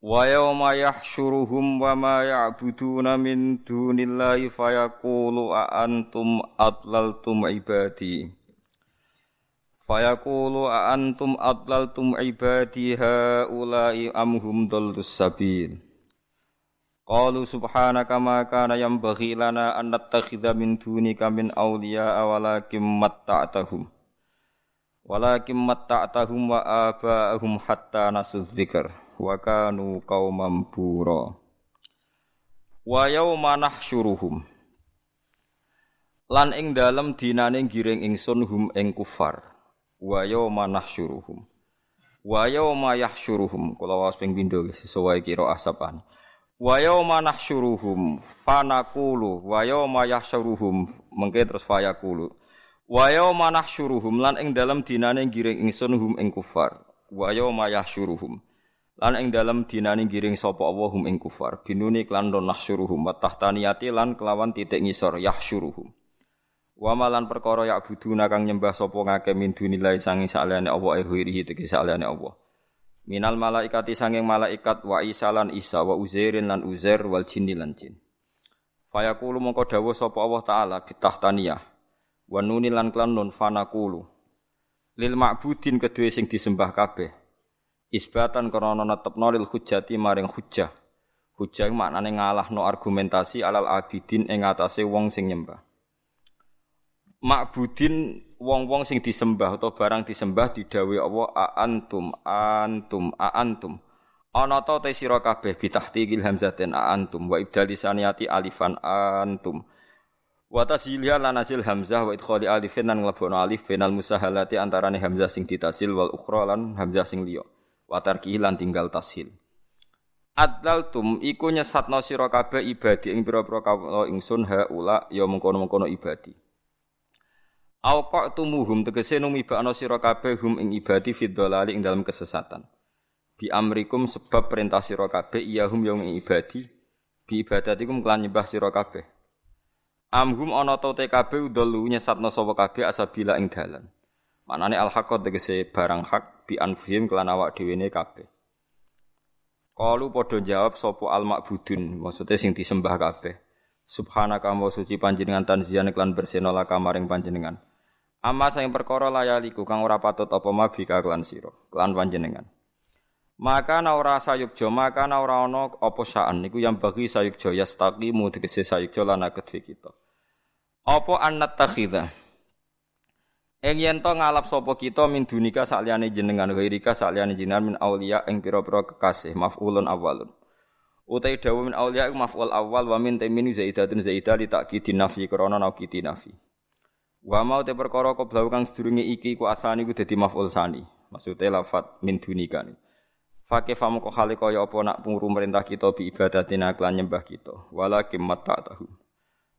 Wa yawma wa ma ya'buduna min dunillahi fayaqulu a adlaltum ibadi. Fayaqulu a antum adlaltum ibadi haula'i am hum dallus sabil. Qalu subhanaka ma kana yanbaghi lana an nattakhidha min dunika min awliya walakin matta'tahum. Walakin matta'tahum wa aba'ahum hatta nasu dzikr wa kanu qauman bura. Wa yauma nahsyuruhum. Lan ing dalem dinane giring ingsun hum ing kufar. Wa yauma nahsyuruhum. Wa yauma yahsyuruhum. Kula waos ping pindho sesuai kira asapan. Wa yauma nahsyuruhum fanaqulu wa yauma yahsyuruhum mengke terus fayaqulu wa yauma nahsyuruhum lan ing dalem dinane giring ingsun hum ing kufar. Wa yauma yahsyuruhum Lan ing dalam dinani giring sapa Allah hum ing kufar binuni klan don nahsyuruhum wa tahtaniyati lan kelawan titik ngisor yahsyuruhum. Wa malan perkara ya buduna kang nyembah sapa ngake min dunilai sangi saliyane Allah e huirihi tegese saliyane Allah. Minal malaikati sanging malaikat wa Isa lan Isa wa Uzairin lan Uzair wal jinni lan jin. Fayaqulu mongko dawuh sapa Allah taala bitahtaniyah wa nuni lan klan nun fanaqulu lil ma'budin kedue sing disembah kabeh isbatan krana netepno lil hujjati maring hujjah. Hujjah maknane ngalahno argumentasi alal abidin ing atase wong sing nyembah. Makbudin wong-wong sing disembah atau barang disembah didawi Allah a antum antum a antum. Ana ta te sira kabeh bitahtiqil hamzatin a antum wa ibdali saniyati alifan antum. Wa tasiliha lan asil hamzah wa idkhali alifin lan nglebono alif benal musahalati antarane hamzah sing ditasil wal ukhra lan hamzah sing liya watar lan tinggal tasil. Adlaltum iku nyesatno sira kabeh ibadi ing pira-pira kawula ingsun haula ya mengkono-mengkono ibadi. Auqatumuhum tegese numibakno sira kabeh hum ing ibadi fid ing dalam kesesatan. Bi amrikum sebab perintah sira kabeh iya hum yang ing ibadi bi ibadatikum kelan nyembah sira kabeh. Amhum ana ta te kabeh udalu nyesatno sapa asabila ing dalan. Manane al haqqo tegese barang hak bi anfihim kelan awak dhewe ne kabeh. Kalu padha jawab sapa al ma'budun, maksudnya sing disembah kabeh. Subhanaka wa suci panjenengan tanzian klan berseno laka maring panjenengan. Amma sing perkara layaliku kang ora patut apa mabika klan sira, klan panjenengan. Maka na ora sayukjo, maka na ora ana apa saan niku yang bagi sayukjo yastaqimu tegese sayukjo lan kedhe kita. Apa annat takhidha Ing yen to ngalap sapa kita min dunika sakliyane jenengan ghairika sakliyane jenengan min auliya ing pira-pira kekasih maf'ulun awalun. Utai dawu min auliya iku maf'ul awal wa min tamin zaidatun zaidah li ta'kidin nafi krana naukiti nafi. Wa mau te perkara qablau kang sedurunge iki ku asani ku dadi maf'ul sani. Maksude lafat min dunika ni. Fakih famu kok hale kaya apa nak pungru merintah kita bi ibadatina klan nyembah kita. Walakim mata tahu.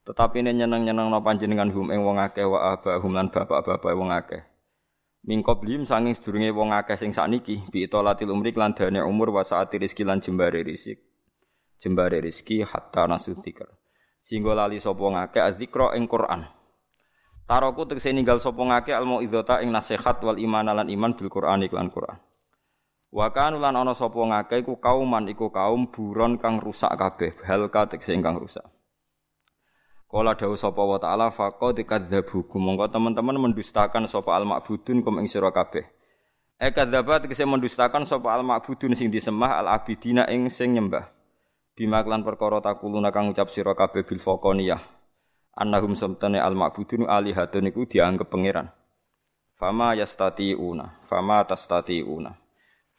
Tetapi ini nyeneng-nyeneng no panjenengan hum ing wong akeh wa abahum lan bapak-bapak wong akeh. Mingkop lim sanging sedurunge wong akeh sing sakniki bi itolatil umri lan dane umur wa saati lan jembare rezeki. Jembare rezeki hatta nasu dzikr. Singgo lali sapa ngakeh azikra ing Quran. Taroku tegese ninggal sapa ngakeh al mauizata ing nasihat wal iman lan iman bil Quran iklan Quran. Wa kanu lan ana sapa ngakeh iku kauman iku kaum buron kang rusak kabeh, halka tegese ingkang rusak. Kala dawuh sapa wa ta'ala faqad kadzdzabukum monggo teman-teman mendustakan sapa al ma'budun kum ing sira kabeh. E kadzabat kese mendustakan sapa al ma'budun sing disembah al abidina ing sing nyembah. Bima klan perkara takuluna kang ucap sira kabeh bil faqaniyah. Annahum samtane al ma'budun alihatun iku dianggep pangeran. Fama yastati'una, fama tastati'una.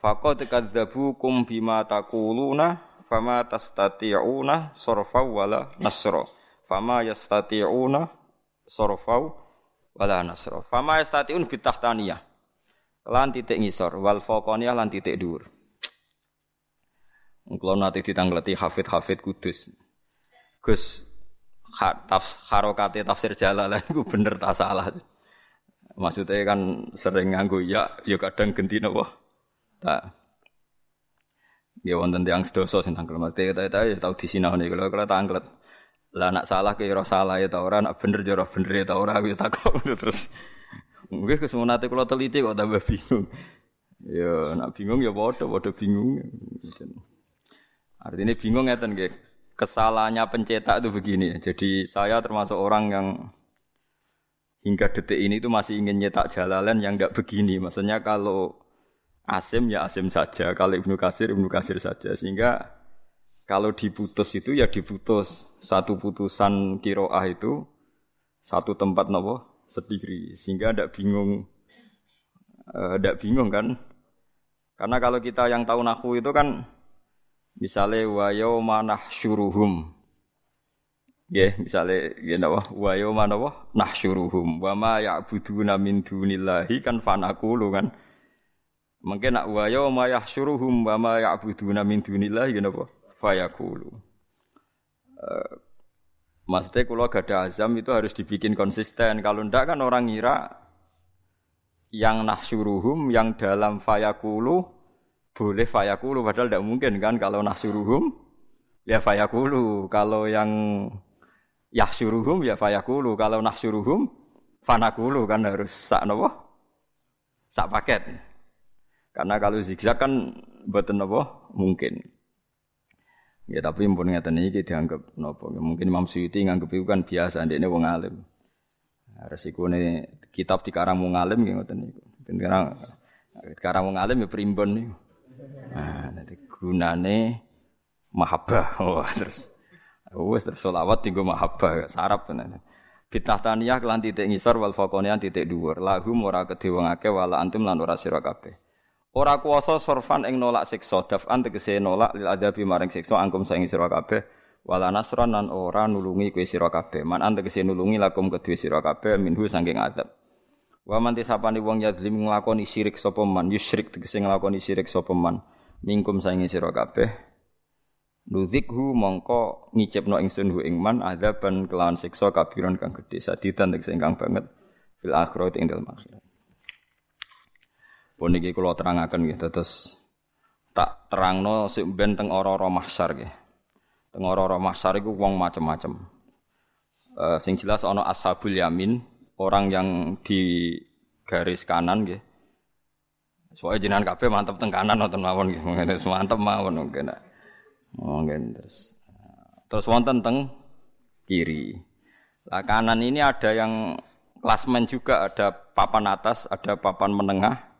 Faqad kadzdzabukum bima takuluna, fama tastati'una sarfa wala nasra. Fama yastati'una sorfau wala nasra. Fama yastati'un bitahtaniyah. Lan titik ngisor wal faqaniyah lan titik dhuwur. Kalau nanti ditanggleti hafid-hafid kudus. Gus tafs, harokate tafsir jalalan itu bener tak salah. Maksudnya kan sering nganggu ya, ya kadang ganti nopo. Tak. Ya wonten tiang sedoso sing tangkel mati kita ya tau nih kalau kalau tanglet. Lah nak salah ke ora salah ya ta ora, nak bener ya bener ya ta ora ya takok terus. Mungkin kesemunate kalau teliti kok tambah bingung. Ya nak bingung ya padha padha bingung. Artinya bingung ngeten nggih. Kesalahannya pencetak itu begini. Jadi saya termasuk orang yang hingga detik ini itu masih ingin nyetak jalalan yang enggak begini. Maksudnya kalau Asim ya Asim saja, kalau Ibnu Kasir Ibnu Kasir saja. Sehingga kalau diputus itu ya diputus. Satu putusan kiroah itu satu tempat nopo? Sendiri. Sehingga tidak bingung tidak uh, bingung kan? Karena kalau kita yang tahu nahu itu kan Misalnya wa yauma nahsyuruhum. Ya, misalnya ya napa wa yauma napa nahsyuruhum. Wa ma ya'buduna min dunillahi kan fanaqulu kan. Mungkin nak wa yauma yahsyuruhum wa ma ya'buduna min dunillahi napa fayaqulu. Uh, Maksudnya kalau gak ada azam itu harus dibikin konsisten. Kalau ndak kan orang ngira yang nahsyuruhum yang dalam fayakulu boleh fayakulu padahal tidak mungkin kan kalau nahsuruhum ya fayakulu. Kalau yang yahsuruhum ya fayakulu. Kalau nahsuruhum fanakulu kan harus sak nopo? Sak paket. Karena kalau zigzag kan betul nopo? Mungkin ya tapi pun ngeten iki dianggap nopo mungkin Imam Suyuti nganggep itu kan biasa ndekne wong alim resikone kitab dikarang wong alim nggih ngoten niku sekarang sekarang wong alim ya primbon niku Nah, nanti gunane mahabbah. Wah, terus wes terus selawat tinggo mahabbah sarap tenan. Fitnah taniyah kelan titik ngisor wal faqonian titik dhuwur. Lahum ora kedhe wong wala antum lan ora sira kabeh. Ora kuwasa sorfan ing nolak siksa, daf'an tegese nolak lil adabi maring siksa. Angkum saing sira kabeh. Wala nasran nan ora nulungi kowe sira kabeh. Man tegese nulungi lakum kedue sira kabeh minhu saking adab. Wa man tisapani wong yadzlim nglakoni syirik sapa man, yusyrik tegese nglakoni syirik sapa man. Mingkum saingi sira kabeh. Nudzikhu mongko ngicipno ingsun hu ing man adzaban kelawan siksa kabiran kang gedhe. Sadidan tegese ingkang banget. Fil akhirat ing dalem akhirat pun iki kula terangaken nggih terus tak terangno sik ben teng ora-ora mahsyar nggih. Teng ora-ora mahsyar iku wong macem-macem. Uh, sing jelas ana ashabul yamin orang yang di garis kanan nggih. Soalnya jinan kabeh mantep teng kanan nonton mawon gitu, mantep mawon mungkin. Mungkin terus. Terus wonten teng kiri. Lah kanan ini ada yang klasmen juga, ada papan atas, ada papan menengah,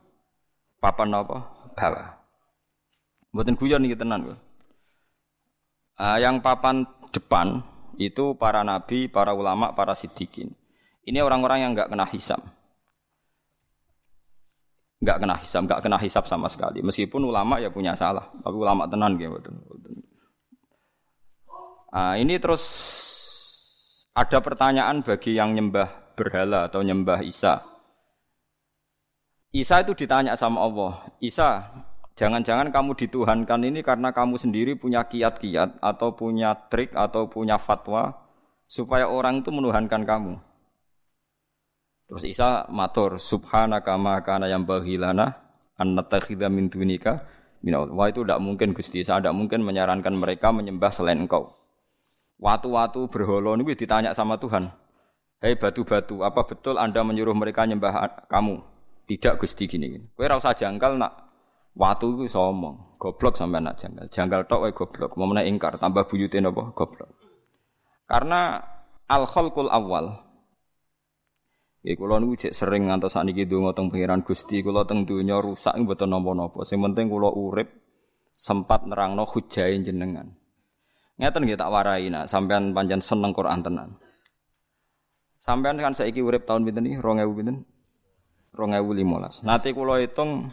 papan apa? Bawah. Mboten guyon iki tenan. Uh, yang papan depan itu para nabi, para ulama, para sidikin. Ini orang-orang yang enggak kena hisam nggak kena hisab, nggak kena hisab sama sekali. Meskipun ulama ya punya salah, tapi ulama tenan gitu. Nah, ini terus ada pertanyaan bagi yang nyembah berhala atau nyembah Isa. Isa itu ditanya sama Allah, Isa, jangan-jangan kamu dituhankan ini karena kamu sendiri punya kiat-kiat atau punya trik atau punya fatwa supaya orang itu menuhankan kamu. Terus Isa matur subhanaka ma kana yang bahilana an natakhidha min dunika min Wah itu tidak mungkin Gusti. Saya tidak mungkin menyarankan mereka menyembah selain Engkau. Watu-watu berhala niku ditanya sama Tuhan. Hei batu-batu, apa betul Anda menyuruh mereka menyembah kamu? Tidak Gusti gini. Kowe ora usah janggal nak watu itu somong. Goblok sampai nak janggal. Janggal tok wae goblok. Mau ingkar tambah buyute napa goblok. Karena al khalqul awal Ya kula niku cek sering ngantos sakniki donga teng pangeran Gusti, kula teng donya rusak mboten napa-napa. Sing penting kula urip sempat nerangno hujae jenengan. Ngeten nggih tak warai nak sampean pancen seneng Quran tenan. Sampean kan saiki urip tahun pinten iki? 2000 pinten? 2015. Nanti kula hitung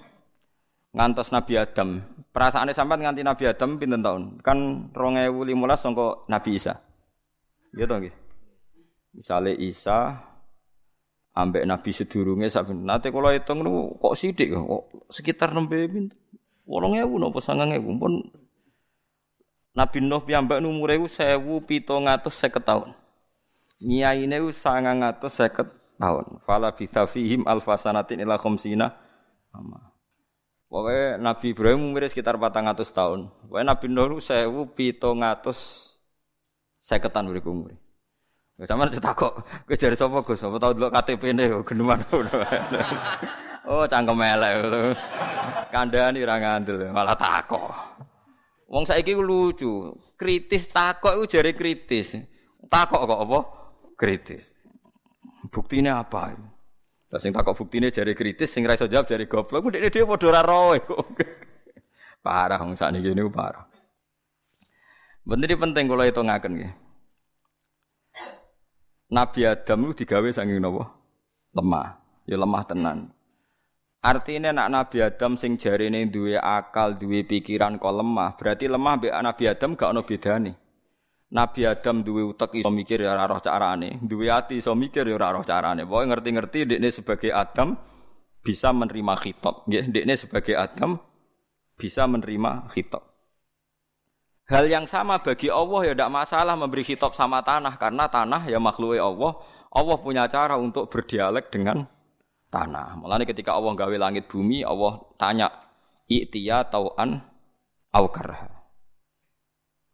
ngantos Nabi Adam. Perasaane sampean nganti Nabi Adam pinten tahun? Kan 2015 sangka Nabi Isa. Iya to nggih. Misale Isa ambek Nabi sedurunge saben nate kula hitung niku kok sithik kok sekitar nembe pinten 8000 napa 9000 pun Nabi Nuh piyambak umure iku 1750 tahun. Nyaine iku 950 tahun. Fala bitha fihim alfasanatin ila khamsina ama. Pokoknya Nabi Ibrahim umur sekitar 400 tahun. Pokoknya Nabi Nuh sewu pito ngatus seketan umur umur. Sama cerita kok, kejar sopo gus, sopo tahu dulu KTP ini, geneman. oh cangkem elek, kandaan irang ngandel, malah takok. Wong saiki lucu, kritis takok itu jari kritis, takok kok apa? Kritis. Buktinya apa? Lah sing takok buktine jari kritis, sing ra iso jawab jari goblok. Ku dekne dhewe padha kok. Parah wong sakniki niku parah. Bener penting kula hitungaken nggih. Nabi Adam itu digawe saking napa? Lemah. Ya lemah tenan. Artinya nak Nabi Adam sing jarine duwe akal, duwe pikiran kok lemah, berarti lemah mbek Nabi Adam gak ono bedane. Nabi Adam duwe utek iso mikir ya ora roh carane, duwe ati iso mikir ya ora roh carane. Pokoke ngerti-ngerti dekne sebagai Adam bisa menerima khitab, nggih. Sebagai Adam bisa menerima khitab. Hal yang sama bagi Allah ya tidak masalah memberi khitab sama tanah karena tanah ya makhluk Allah. Allah punya cara untuk berdialek dengan tanah. Mulane ketika Allah gawe langit bumi, Allah tanya, "I'tiya tau'an au karha?"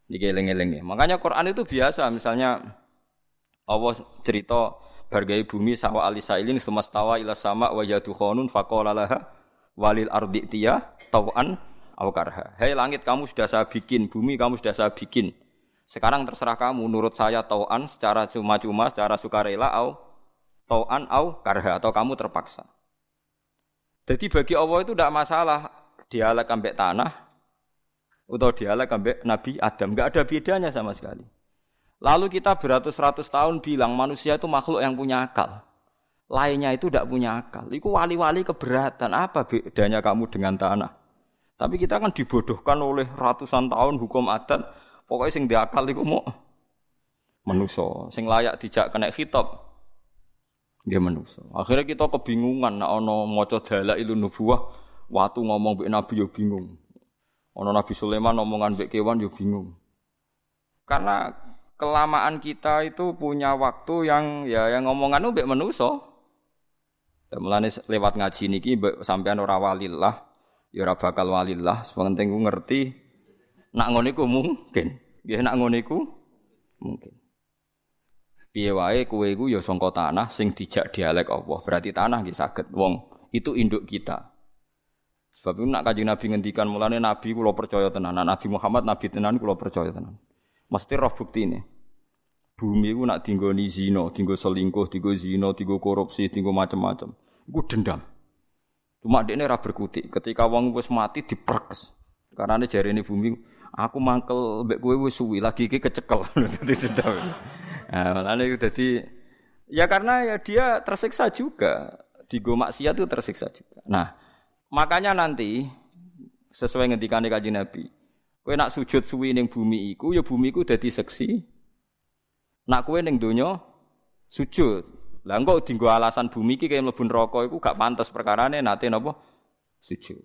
Niki eling-eling Makanya Quran itu biasa misalnya Allah cerita bargai bumi sawa alisailin semastawa ila sama wa yadukhonun faqala laha walil ardi tiya tau'an aw karha. Hei langit kamu sudah saya bikin, bumi kamu sudah saya bikin. Sekarang terserah kamu nurut saya tau'an secara cuma-cuma, secara sukarela au tau'an au karha atau kamu terpaksa. Jadi bagi Allah itu tidak masalah dialek ambek tanah, atau dialek ambek Nabi Adam. Enggak ada bedanya sama sekali. Lalu kita beratus-ratus tahun bilang manusia itu makhluk yang punya akal. Lainnya itu tidak punya akal. Itu wali-wali keberatan. Apa bedanya kamu dengan tanah? Tapi kita kan dibodohkan oleh ratusan tahun hukum adat. Pokoknya sing diakal itu mau menuso. Sing layak dijak kena khitab. Dia menuso. Akhirnya kita kebingungan. Nah, ono moco dalak ilu nubuah. Waktu ngomong be Nabi yo bingung. Ono Nabi Sulaiman omongan mbek kewan yo bingung. Karena kelamaan kita itu punya waktu yang ya yang ngomongan itu mbek menuso. Dan mulane lewat ngaji niki sampean ora walillah, ya ora bakal walillah, sepenting ku ngerti nak ngono iku mungkin. Ya nak ngono iku mungkin. Piye wae kowe iku ya sangka tanah sing dijak dialek Allah. Berarti tanah nggih saged wong itu induk kita. Sebab itu nak kaji Nabi ngendikan mulane Nabi kulo percaya tenan. Nabi Muhammad Nabi tenan kulo percaya tenan. Mesti roh bukti ini. Bumi itu nak tinggal di zino, tinggal selingkuh, tinggal zino, tinggal korupsi, tinggal macam-macam. Iku dendam. Cuma dia ini berkutik. Ketika wong wis mati diperkes. Karena ini jari ini bumi, aku mangkel kowe wis suwi lagi iki kecekel. Dadi dendam. Nah, itu jadi ya karena ya dia tersiksa juga. Di maksiat itu tersiksa juga. Nah, Makanya nanti sesuai ngendikane Kanjeng Nabi, kowe nak sujud suwi ning bumi iku ya bumi iku dadi seksi. Nak kowe ning donya sujud. Lah engko dienggo alasan bumi iki kaya mlebu neraka iku gak pantes perkarane nate napa sujud.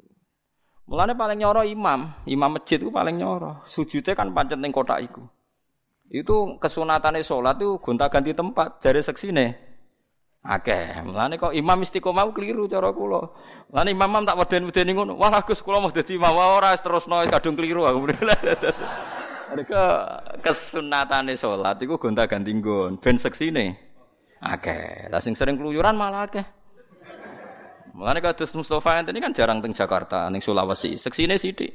Mulane paling nyoro imam, imam masjid paling nyoro. Sujudnya kan pancet ning kotak iku. Itu kesunatane salat itu gonta-ganti tempat, jare seksine. Akeh. Mulane kok imam istiqomah keliru cara kula. Mulane imam tak weden-wedeni ngono. Wah Gus kula mau dadi imam ora terusno kadung keliru aku. Mereka kesunatane salat iku gonta-ganti nggon ben seksine. Akeh. Lah sing sering keluyuran malah akeh. Mulane kados Mustofa ini kan jarang teng Jakarta, ning Sulawesi. Seksine sithik.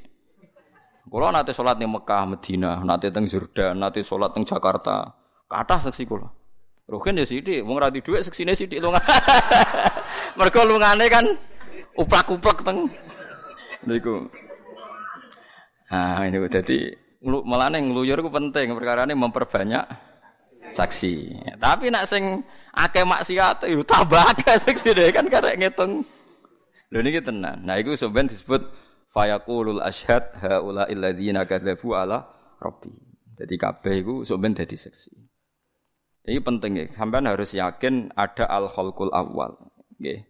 Kula nate salat ning Mekah, Madinah, nate teng Jordan, nate salat teng Jakarta. Kathah seksi kula. Rogen ya sithik, wong ra dhuwit seksine sithik lunga. Mergo lungane kan uplak-uplak teng niku. Nah, ini dadi melane ngluyur ku penting perkara ini memperbanyak saksi. Tapi nak sing akeh maksiat yo tambah akeh saksi deh kan karek ngitung. Lho niki tenan. Nah iku sampeyan disebut fayaqulul asyhad haula illadzina kadzabu ala rabbi. Jadi kabeh iku sampeyan dadi saksi. Ini penting ya. Sampean harus yakin ada al khalqul awal. Nggih.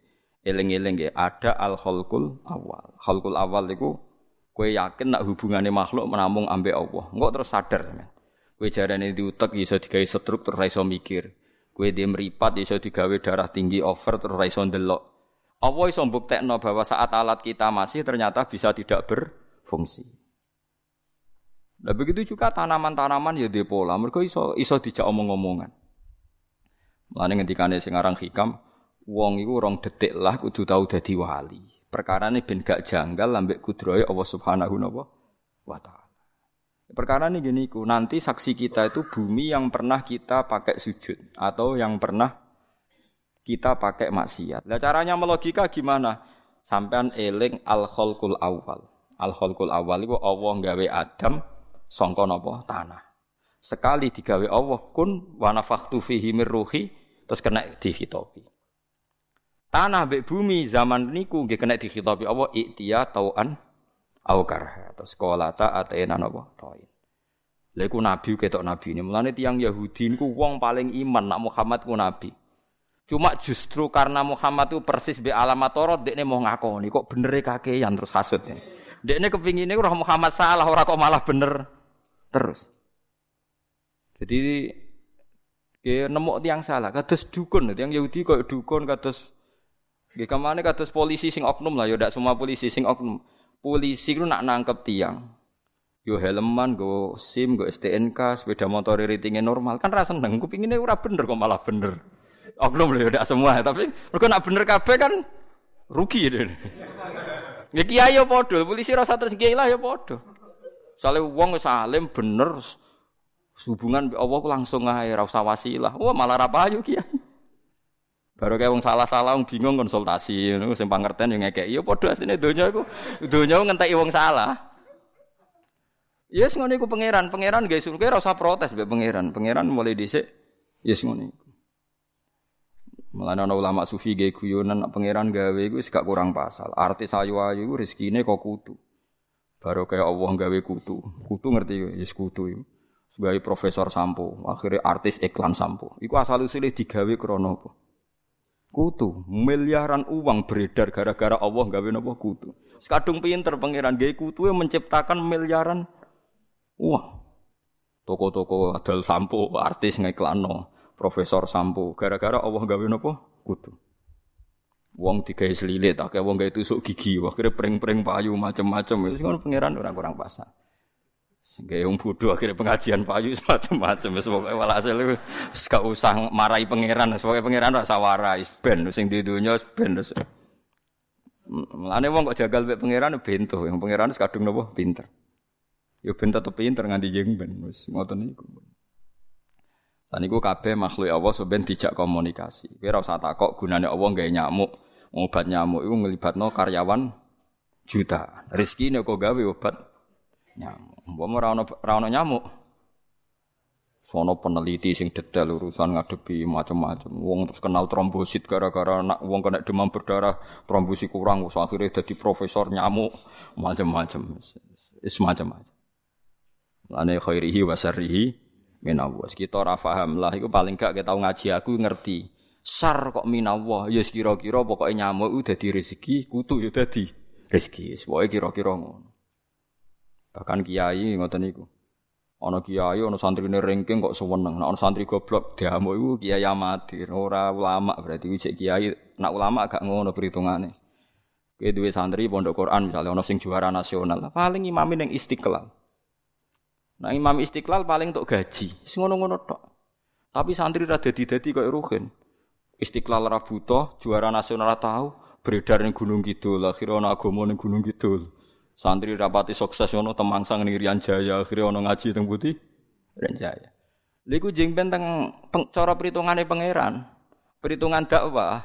Eling-eling nggih, ada al khalqul awal. Khalqul awal itu Kue yakin nak hubungannya makhluk menamung ambek Allah. Engkau terus sadar. Kue jarane diutek iso digawe setruk terus iso mikir. Kue dia meripat iso digawe darah tinggi over terus iso ndelok. Allah iso mbuktekno bahwa saat alat kita masih ternyata bisa tidak berfungsi. Nah begitu juga tanaman-tanaman ya dia pola. Mereka iso iso dijak omong-omongan. Mulane ngendikane sing aran hikam, wong iku rong detik lah kudu tau dadi wali. Perkara ini ben gak janggal lambek kudroy Allah Subhanahu wa taala. Perkara ini gini nanti saksi kita itu bumi yang pernah kita pakai sujud atau yang pernah kita pakai maksiat. Nah caranya melogika gimana? Sampean eling al khalqul awal. Al khalqul awal itu Allah nggawe Adam sangka napa tanah. Sekali digawe Allah kun wa nafakhtu fihi mir ruhi terus kena dihitopi. Tanah mbek bumi zaman niku nggih kena dikhitabi Allah iktiya tauan au karha. Terus sekolata atena napa tain. Lha iku nabi ketok nabi ini. Mulane tiyang Yahudi niku wong paling iman nak Muhammad ku nabi. Cuma justru karena Muhammad itu persis be alamat Taurat dekne mau ngakoni kok bener kakean terus hasud ya. Dekne kepingine roh Muhammad salah ora kok malah bener terus. Jadi ya nemu tiang salah kados dukun tiang Yahudi kok dukun kados Nggih ke mana kados polisi sing oknum lah, ya ndak semua polisi sing oknum. Polisi ku nak nangkep tiang. Yo helman, go SIM, go STNK, sepeda motor ratingnya normal. Kan rasa seneng, kupinginnya ora bener kok malah bener. Oknum lho ndak semua, tapi mereka nak bener kabeh kan rugi deh. Ya kiai yo padha, polisi rasa terus kiai lah yo padha. Sale wong salim bener hubungan Allah langsung ae ra usah wasilah. Wah malah ra payu kiai. Baru kayak wong salah-salah wong bingung konsultasi ngono sing pangerten yo ngekeki. Ya padha asline donya iku donya ngenteki wong salah. Yes ngono iku pangeran, pangeran guys, kowe ora usah protes mbek pangeran. Pangeran mulai dhisik yes ngono iku. Mulane ana ulama sufi gawe guyonan pangeran gawe iku wis gak kurang pasal. Artis ayu-ayu rezekine kok kutu. Baru kayak Allah gawe kutu. Kutu ngerti yes kutu iku. Sebagai profesor sampo, akhirnya artis iklan sampo. Iku asal usulnya digawe krono apa? kutu. Miliaran uang beredar gara-gara Allah gawe napa kutu. Sekadung pinter pangeran gawe kutu yang menciptakan miliaran uang. Toko-toko adal sampo, artis ngeklano, profesor sampo, gara-gara Allah gawe napa kutu. Wong digawe selilit, akeh wong gawe tusuk gigi, akhirnya pring-pring payu macam-macam. Wis ngono pangeran ora kurang pasang. Sehingga yang bodoh akhirnya pengajian payu semacam-macam. Semoga walhasil itu gak usah marahi pangeran. Semoga pangeran rasa warai. Ben, sing di dunia ben. Mulane wong kok jagal mek pangeran bentuh. Yang pangeran kadung nopo pinter. Yo ben tetep pinter nganti jeng ben. Wis ngoten niku. Lan niku kabeh makhluk Allah seben dijak komunikasi. Kowe ora usah takok gunane Allah gawe nyamuk. Obat nyamuk iku nglibatno karyawan juta. Rezekine kok gawe obat nyamuk. Mbok ora ono ora ono nyamuk. Sono peneliti sing detail urusan ngadepi macam-macam. Wong terus kenal trombosit gara-gara nak wong kena demam berdarah, trombosit kurang, terus akhirnya jadi profesor nyamuk, macam-macam. Is macam-macam. Lane khairihi wa syarrihi minallah. Kita ora paham lah iku paling gak kita ngaji aku ngerti. Sar kok minallah, ya kira-kira pokoke nyamuk udah di rezeki, kutu ya dadi rezeki. Pokoke kira-kira ngono. Bahkan kiai ngoten niku. Ana kiai ana santrine ringking kok seneng. Nek ana santri goblok diamuk iku kiai amatir, ora ulama berarti wis kiai. Nek ulama gak ngono perhitungane. Kowe duwe santri pondok Quran misalnya ana sing juara nasional, paling imamin yang istiqlal. Nah imam istiqlal paling untuk gaji, sing ngono-ngono tok. Tapi santri ra dadi-dadi koyo ruhin. Istiqlal ra butuh, juara nasional tahu, beredar ning Gunung Kidul, akhirnya ana agama ning Gunung Kidul. Santri rapati sukses ono temangsang ning Rian Jaya, akhirnya ono ngaji teng Putih Rian Jaya. Lha iku jeng teng cara pangeran. Perhitungan dakwah.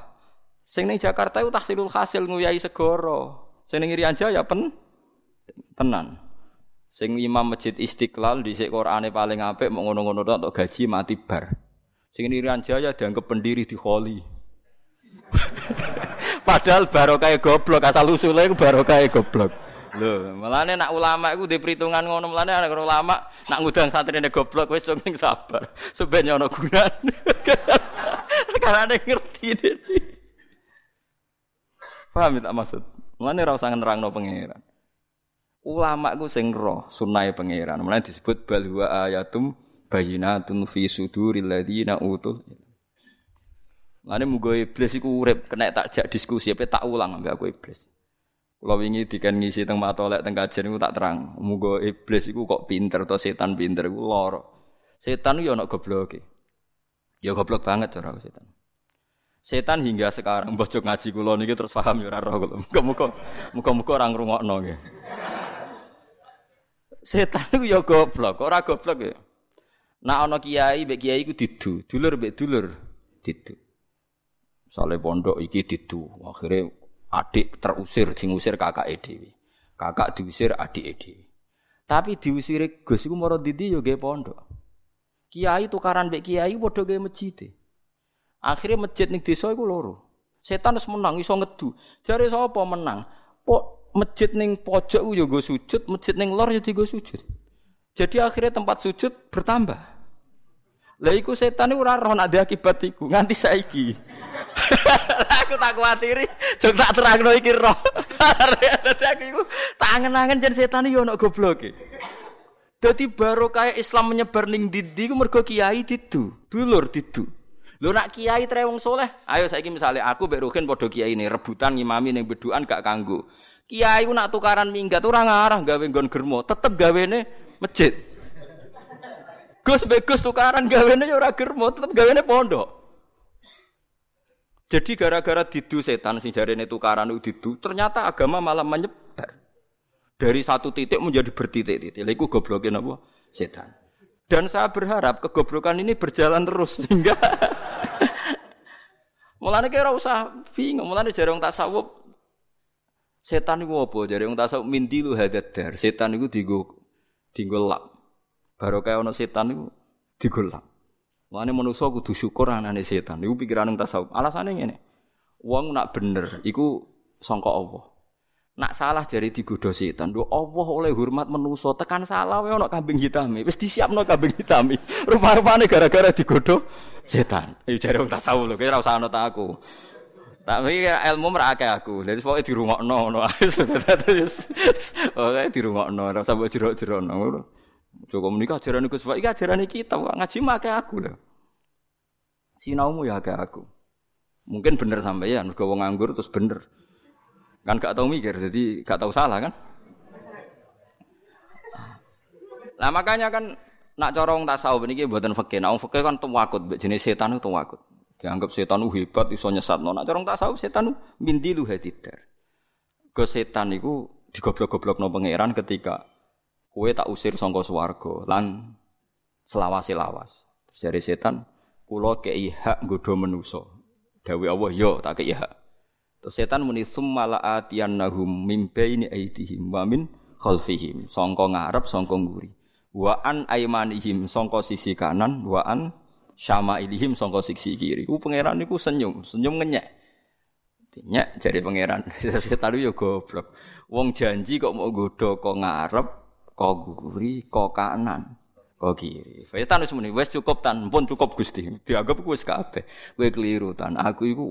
Sing ning Jakarta iku tahsilul hasil nguyai segoro. Sing ning Rian Jaya pen tenan. Sing imam masjid Istiqlal di Qur'ane paling apik mau ngono-ngono tok gaji mati bar. Sing ning Jaya dianggap pendiri di Kholi. Padahal barokah goblok asal usulnya barokah goblok. Lho, melane nak ulama iku di perhitungan ngono, melane ana ulama nak ngundang santrine goblok wis sing sabar. Sebenarnya ana gunane. Karena ada ngerti dene. Paham tak maksud? Melane ora usah nerangno pangeran. Ulama ku sing roh sunai pangeran. Mulane disebut bal huwa ayatum bayinatun fi suduril ladina utul. Lane muga iblis iku urip kena tak jak diskusi apa tak ulang ambek aku iblis. Kula wingi dikan ngisi teng matolek teng kajian iku tak terang. Muga iblis iku kok pinter atau setan pinter iku lara. Setan yo ana gobloke. Ya goblok banget cara setan. Setan hingga sekarang bocok ngaji kula niki terus paham ya ora roh kula. Muga-muga muga-muga ora ngrungokno nggih. Setan iku ya goblok, ora goblok ya. Nak ana kiai mbek kiai iku didu, dulur mbek dulur didu. Sale pondok iki didu, akhirnya adik terusir sing usir kakak dhewe. Kakak diusir adik dhewe. Tapi diusire Gus iku mara didi yo nggih pondok. Kiai tukaran mbek kiai padha gawe masjid. Akhirnya masjid ning desa iku loro. Setan wis menang iso ngedu. Jare sapa menang? Pok masjid ning pojok yo nggo sujud, masjid ning lor yo digo sujud. Jadi akhirnya tempat sujud bertambah. Lah iku setan ora roh nak akibat iku nganti saiki. aku tak kuatiri, jek tak terangno iki roh. Dadi aku iku tak angen-angen jen setan yo ono gobloke. Dadi barokah Islam menyebar ning didi ku mergo kiai didu, dulur didu. Lho nak kiai tre wong soleh, ayo saiki misalnya aku mbek Ruhin padha kiai ini rebutan ngimami ning beduan gak kanggo. Kiai ku nak tukaran minggat ora ngarah gawe nggon germo, tetep gawene masjid. Gus mbek Gus tukaran gawene ya ora germo, tetep gawene pondok. Jadi gara-gara didu setan sing jarene tukaran didu, ternyata agama malah menyebar dari satu titik menjadi bertitik-titik. Iku goblokin apa? Setan. Dan saya berharap kegoblokan ini berjalan terus sehingga Mulane kira usah bingung, mulane jare wong tasawuf setan iku apa? Jare wong tasawuf mindilu hadadar. Setan iku dienggo lap. Baru kaya ana setan iku dienggo lap. Mulane manusa kudu syukur anane setan. Iku pikiran wong tasawuf. Alasane ngene. Wong nak bener iku sangka Allah. Nak salah jari digodho setan. Lho Allah oleh hormat menusa tekan salah wae ana kambing hitam. Wis disiapno kambing hitam. Rupa-rupane gara-gara digodho setan. Iki jare wong tasawuf lho, kira usah ana ta aku. Tapi ilmu merake aku. Jadi pokoke dirungokno ngono ae. Oke dirungokno ora usah mbok jero-jerono ngono. Joko menika ajaran Gus Pak, ajaran kita, ngaji make aku lho. Sinaumu ya akeh aku. Mungkin bener sampeyan, mergo wong nganggur terus bener. Kan gak tahu mikir, jadi gak tahu salah kan? Nah makanya kan nak corong tasawuf ini buatan fakir. Nah fakir kan tuwakut, jenis setan itu tuwakut. Dianggap setan itu hebat, iso nyesat. Nah corong tasawuf setan itu mindilu hadidar. Ke setan itu digoblok-goblok no pangeran ketika kue tak usir songko swargo lan selawasi lawas. Dari setan, kulo kei hak godo menuso. Dawi Allah yo tak kei hak. Terus setan muni summa la'atiyannahum min baini aydihim wa min khalfihim. Sangka ngarep, sangka nguri. Wa an aimanihim sangka sisi kanan, wa an syama'ilihim sangka sisi kiri. Ku pangeran niku senyum, senyum ngenyek. Nyek jadi pangeran. Setan yo goblok. Wong janji kok mau godho kok ngarep, kok nguri, kok kanan. Kok kiri. Setan wis muni, wis cukup tan, pun cukup Gusti. Dianggap ku wis kabeh. Kowe keliru tan. Aku iku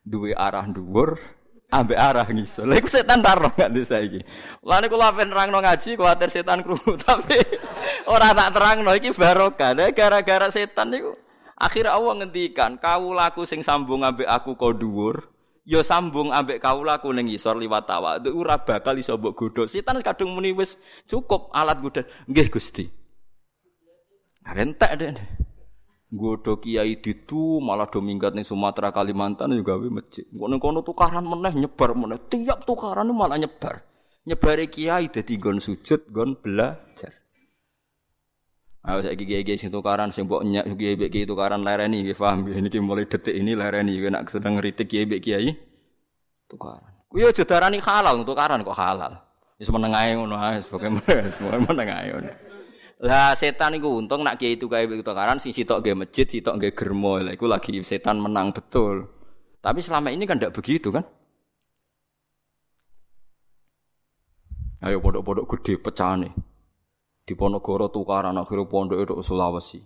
duwe arah dhuwur ambek arah ngisor. Lha iku setan ta roh gak saiki. Lah niku lha ben nerangno ngaji kuwatir setan krungu tapi ora tak terangno iki barokah. Gara-gara setan niku akhir Allah ngendikan kawulaku sing sambung ambek aku kok dhuwur ya sambung ambek kawulaku ning ngisor liwat tawa. Ora bakal iso mbok godho. Setan kadung muni wis cukup alat godho. Nggih Gusti. Rentek deh. Godo kiai ditu malah do minggat ning Sumatera Kalimantan juga gawe masjid. Kono kono tukaran meneh nyebar meneh. Tiap tukaran malah nyebar. Nyebare kiai dadi gon sujud, gon belajar. Ayo saiki kiai-kiai sing tukaran sing mbok nyak kiai mbek kiai tukaran lereni nggih paham niki mulai detik ini lereni nek sedang ngritik kiai mbek kiai tukaran. Kuwi aja darani halal tukaran kok halal. Wis meneng ae ngono ae sebagai meneng ae ngono. Lah setan iku untung nak kiai itu kayak tukaran sing sitok nggih masjid, sitok nggih germo. Lah iku lagi setan menang betul. Tapi selama ini kan tidak begitu kan? Ayo pondok-pondok gede pecah nih. Di Ponorogo tukaran akhirnya pondok itu Sulawesi.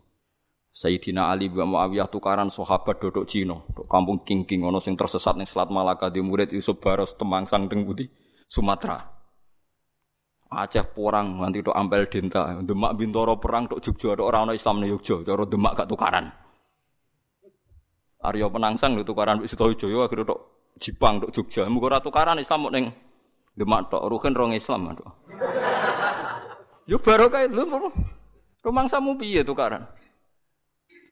Sayyidina Ali bin Muawiyah tukaran sahabat dodok Cina, dok kampung King-king ono sing tersesat ning Selat Malaka di murid Yusuf Baros Temangsang teng Budi Sumatera. Aceh perang nganti tok Ampel Denta, Demak Bintoro perang tok Jogja tok ora ana Islam ning Jogja, cara Demak gak tukaran. Arya Penangsang lho tukaran wis Sitojoyo akhire tok Jipang tok Jogja. Muga ora tukaran Islam ning Demak tok Ruhin rong Islam tok. Yo barokah lho rumangsamu piye tukaran?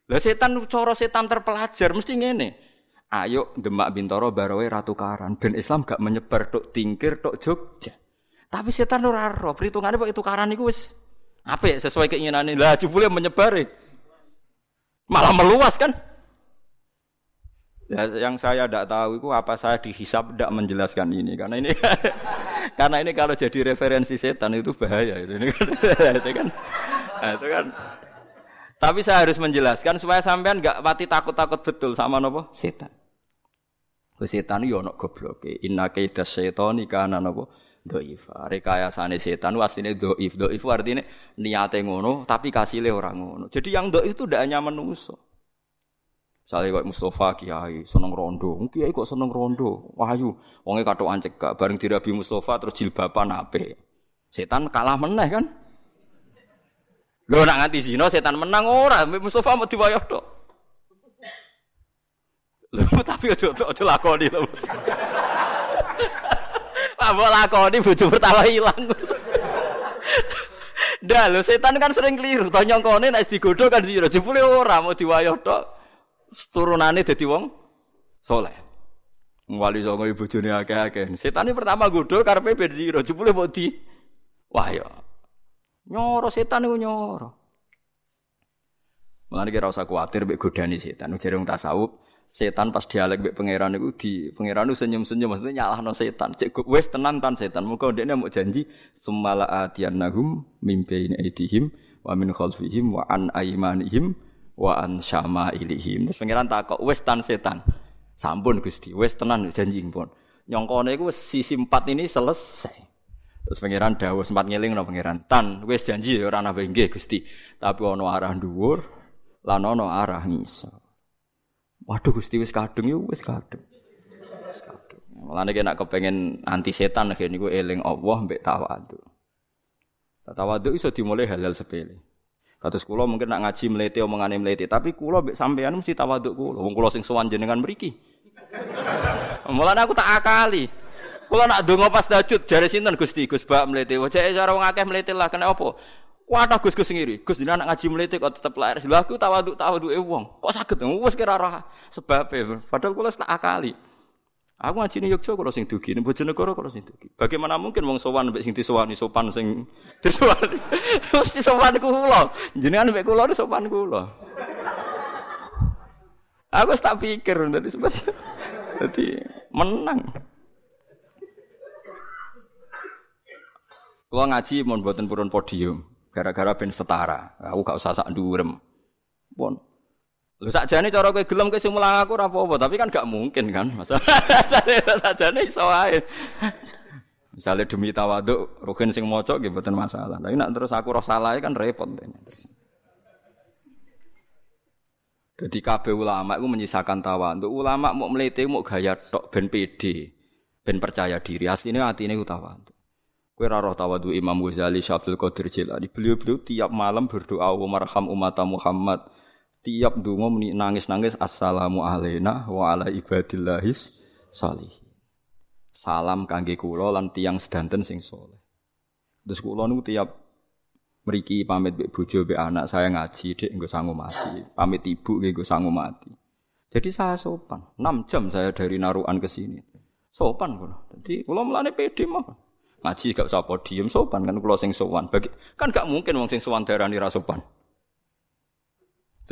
Lah setan cara setan terpelajar mesti ngene. Ayo Demak Bintoro Barowe Ratu Karan ben Islam gak menyebar tok tingkir tok Jogja. Tapi setan ora ro, perhitungane kok itu Karan iku apa ya sesuai keinginannya. Lah jebule menyebar. Malah meluas kan? Ya, yang saya tidak tahu itu apa saya dihisap tidak menjelaskan ini karena ini karena ini kalau jadi referensi setan itu bahaya itu ini kan, itu kan, nah, itu kan tapi saya harus menjelaskan supaya sampean nggak pati takut-takut betul sama nopo setan. Ke setan yo ono gobloke. Inna kaida setani kana nopo doif. Rekayasane setan wasine doif. Doif artinya niate ngono tapi kasile orang ngono. Jadi yang doif itu tidak hanya manusia. Misalnya kok Mustafa Kiai seneng rondo, Kiai kok seneng rondo, wahyu, wonge katokan cekak, bareng dirabi Mustafa terus jilbaban ape. Setan kalah meneh kan? Lho nak nganti zina setan menang ora, Mustafa mau diwayah tok. Lho tapi aja aja lakoni lho. Pak mbok lakoni bojo pertama ilang. Dah lho setan kan sering keliru, to nyongkone nek digodho kan zina, jebule ora mau diwayah tok turunane dadi wong soleh. Wali songo ibu bojone akeh-akeh. Setan ini pertama godho karepe ben zero, jebule mbok di wah ya. Nyoro setan iku nyoro. Mulane kira usah kuwatir mbek godani setan. Jare wong tasawuf, setan pas dialek mbek pangeran iku di pangeran senyum-senyum maksudnya nyalahno setan. Cek wis tenan tan setan. Muga ndekne mau janji sumala atiyannahum mimpi aidihim wa min khalfihim wa an aimanihim wa an syama ilihim. Terus pangeran takok, wis tan setan. Sampun Gusti, wis tenan janji pun. Nyongkone iku sisi empat ini selesai. Terus pangeran dawuh sempat ngeling no pangeran. Tan, wis janji ya ora nambah nggih Gusti. Tapi ana arah dhuwur lan ana arah ngisor. Waduh Gusti wis kadung yo wis kadung. Wis kadung. Mulane nek kepengen anti setan kene niku eling Allah mbek tawadhu. Tawadhu iso dimulai hal-hal sepele. Kados kula mungkin nak ngaji mlete omongane mlete, tapi kula mbek sampean mesti tawaduk kula. Wong kula sing sowan jenengan mriki. Mulane aku tak akali. Kula nak donga pas tahajud jare sinten Gusti Gus Bak mlete. Wajake cara wong akeh mlete lah kena apa? Kuatah Gus Gus ngiri. Gus jenengan nak ngaji mlete kok tetep lahir. Lha aku tawaduk tawaduke wong. Kok saged wis kira ora sebabe. Padahal kula tak akali. Aku ngaji ning Yogyakarta sing dugi, ning Bojonegoro kalau sing dugi. Bagaimana mungkin wong sowan mbek sing disowani sopan sing disowani. Mesti sopan kula. Jenengan mbek kula sopan kula. Aku tak pikir dadi sebab dadi menang. Kula ngaji mau buatin purun podium gara-gara ben setara. Aku gak usah sak ndurem. Pun Lho sakjane cara kowe gelem kowe mulang aku ora apa-apa, tapi kan gak mungkin kan. Masalah sakjane iso wae. Misalnya demi tawaduk, rugen sing maca nggih mboten masalah. Tapi nak terus aku roh salah kan repot. Jadi kabeh ulama itu menyisakan tawaduk. Ulama mau melete mau gaya tok ben pede, ben percaya diri. Asline atine ku tawaduk. Ora roh tawaduk Imam Ghazali, Syabdul Qadir Jilani. Beliau-beliau tiap malam berdoa, "Wa marham umat Muhammad." Tiap dungo nangis-nangis assalamu alaina wa ala ibadillahis salih. Salam kangge kula lan tiang sedanten sing soleh. Terus kula niku tiap mriki pamit mbek bojo mbek anak saya ngaji dik nggo sangu mati. Pamit ibu nggo sangu mati. Jadi saya sopan. 6 jam saya dari Naruan ke sini. Sopan kula. Jadi kula mulane pede mah. Ngaji gak usah podium sopan kan kula sing sowan. Bagi, kan gak mungkin wong sing sowan darani ra sopan.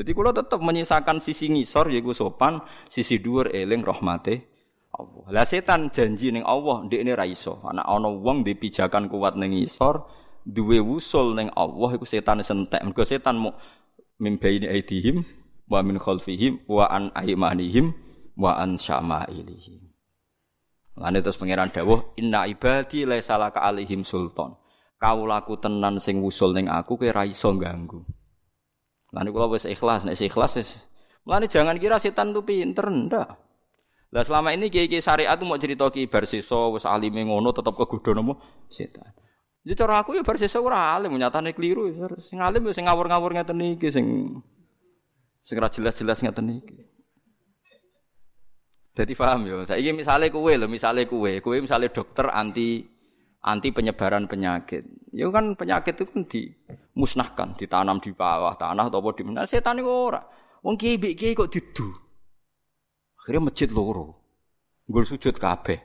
Jadi kalau tetap menyisakan sisi ngisor yaiku sopan, sisi dhuwur eling rahmate Allah. Lah setan janji ning Allah ndek ini ra iso. Ana ana wong di pijakan kuat ning ngisor, duwe wusul ning Allah iku setan sentek. Mergo setan mau mimbaini aidihim wa min khalfihim wa an aimanihim wa an syama'ilihim. Lan terus pangeran dawuh inna ibadi laisa laka alaihim sultan. Kaulaku tenan sing wusul ning aku kowe ra iso ganggu. Lah niku wis ikhlas, nek ikhlas wis. Mulane jangan kira setan itu pinter ndak. Lah selama ini kiai-kiai syariat itu mau cerita ki bar sisa wis alime ngono tetep kegodho nopo setan. Jadi cara aku ya bar sesuk ora alim nyatane keliru. Sing alim ya sing ngawur-ngawur ngeten iki sing sing jelas-jelas ngeten iki. Jadi paham ya. Saiki misale kowe lho, misale kowe, kowe misale dokter anti anti penyebaran penyakit. Ya kan penyakit itu kan dimusnahkan, ditanam di bawah tanah atau di mana. Setan itu ora. Wong kiai kiai kok didu. Akhirnya masjid loro. Nggur sujud kabeh.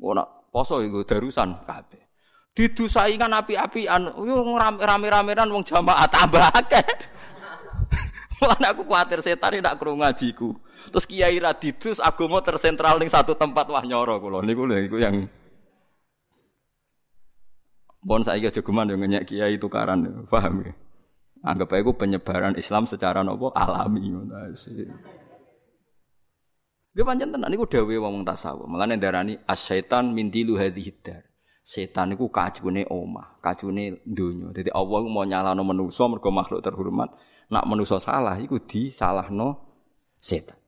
Ora poso iku darusan kabeh. Didu saingan api-apian, yo rame-ramean wong jamaah tambah akeh. Mulane aku kuatir setan ndak krungu ngajiku. Terus kiai ra didus agama tersentral ning satu tempat wah nyoro kula niku lho iku yang Bon saiki aja geman yo ngenyek kiai tukaran, paham ya? Anggap aja penyebaran Islam secara nopo alami Gue panjang tenan niku dawe wong tasawuf. Mulane darani asyaitan min dilu hadhihi dar. Setan niku kacune omah, kacune donya. Dadi Allah mau nyalano manusa mergo makhluk terhormat. Nak manusa salah iku disalahno setan.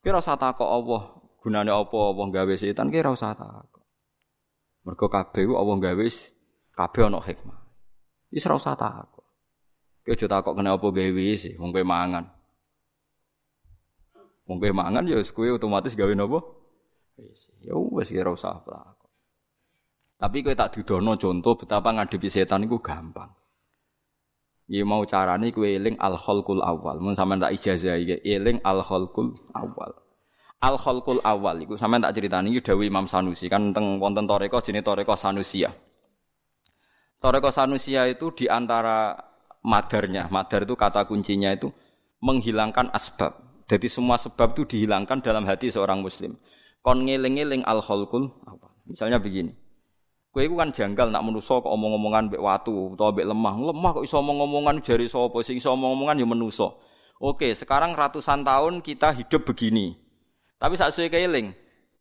Kira usah takok Allah, gunane apa Allah gawe setan kira usah takok. Mergo kabeh Allah gawe kabeh ana hikmah. Wis ora usah takok. Kowe aja takok kena apa gawe sih, wong kowe mangan. Wong kowe mangan ya kowe otomatis gawe napa? Wis. Ya wis kira usah takut. Tapi kowe tak dudono contoh betapa ngadepi setan iku gampang. Ya mau carane kowe eling al khalqul awal. Mun sampean tak ijazah iki eling al khalqul awal. Al khalqul awal iku sampean tak critani iki dawuh Imam Sanusi kan teng wonten toreko jenenge toreko Sanusia. Toreko Sanusia itu di antara madarnya, madar itu kata kuncinya itu menghilangkan asbab. Jadi semua sebab itu dihilangkan dalam hati seorang muslim. Kon ngeling-eling al khalqul Misalnya begini. Kowe iku kan janggal nak menuso kok omong-omongan mbek watu utawa mbek lemah. Lemah kok iso omong-omongan jari sapa sing iso omong-omongan ya menuso. Oke, sekarang ratusan tahun kita hidup begini. Tapi saat saya keeling,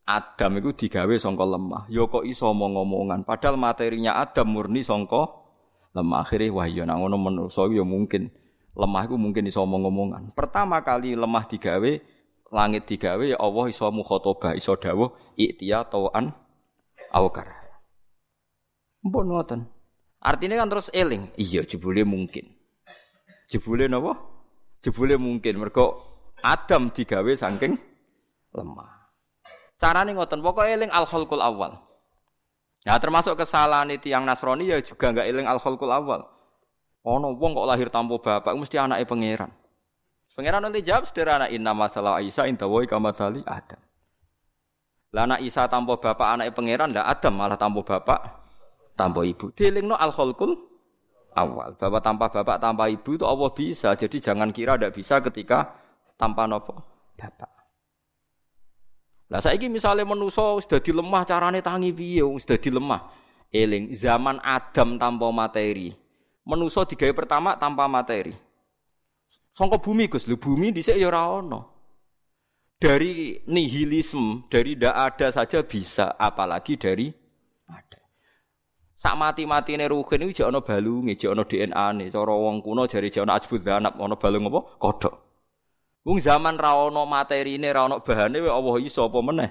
Adam itu digawe songko lemah. Yo ya iso omong-omongan. Padahal materinya Adam murni songko lemah. Akhirnya wah yo ya nak ngono menuso yo ya mungkin lemah itu mungkin iso omong-omongan. Pertama kali lemah digawe, langit digawe ya Allah iso mukhotobah, iso dawuh iktiya tauan awkar. Mpun ngoten. Artinya kan terus eling, iya jebule mungkin. Jebule napa? Jebule mungkin mergo Adam digawe saking lemah. Carane ngoten, pokoknya eling al khalqul awal. Ya termasuk kesalahan itu yang Nasrani ya juga enggak eling al khalqul awal. Ono wong kok lahir tanpa bapak mesti anaknya pangeran. Pangeran nanti jawab sederhana inna masalah Isa inta woi kamasali Adam. Lah anak Isa tanpa bapak anaknya pangeran ndak Adam malah tanpa bapak tanpa ibu. no al khalqul awal. Bapak tanpa bapak tanpa ibu itu Allah bisa. Jadi jangan kira ndak bisa ketika tanpa nopo bapak. Lah saiki misalnya menuso sudah dilemah carane tangi piye sudah dilemah. Eling zaman Adam tanpa materi menuso digawe pertama tanpa materi. Songko bumi Gus, lu bumi dhisik ya ora ono. Dari nihilisme, dari tidak ada saja bisa, apalagi dari ada. Sak mati-matine ruhin iki jek ana balunge, jek ana DNA-ne. Cara wong kuno jari jek ana ajbud zanab, ana balung apa? Kodhok. Wong zaman ra ono materine, ra ono bahane Allah iso apa meneh?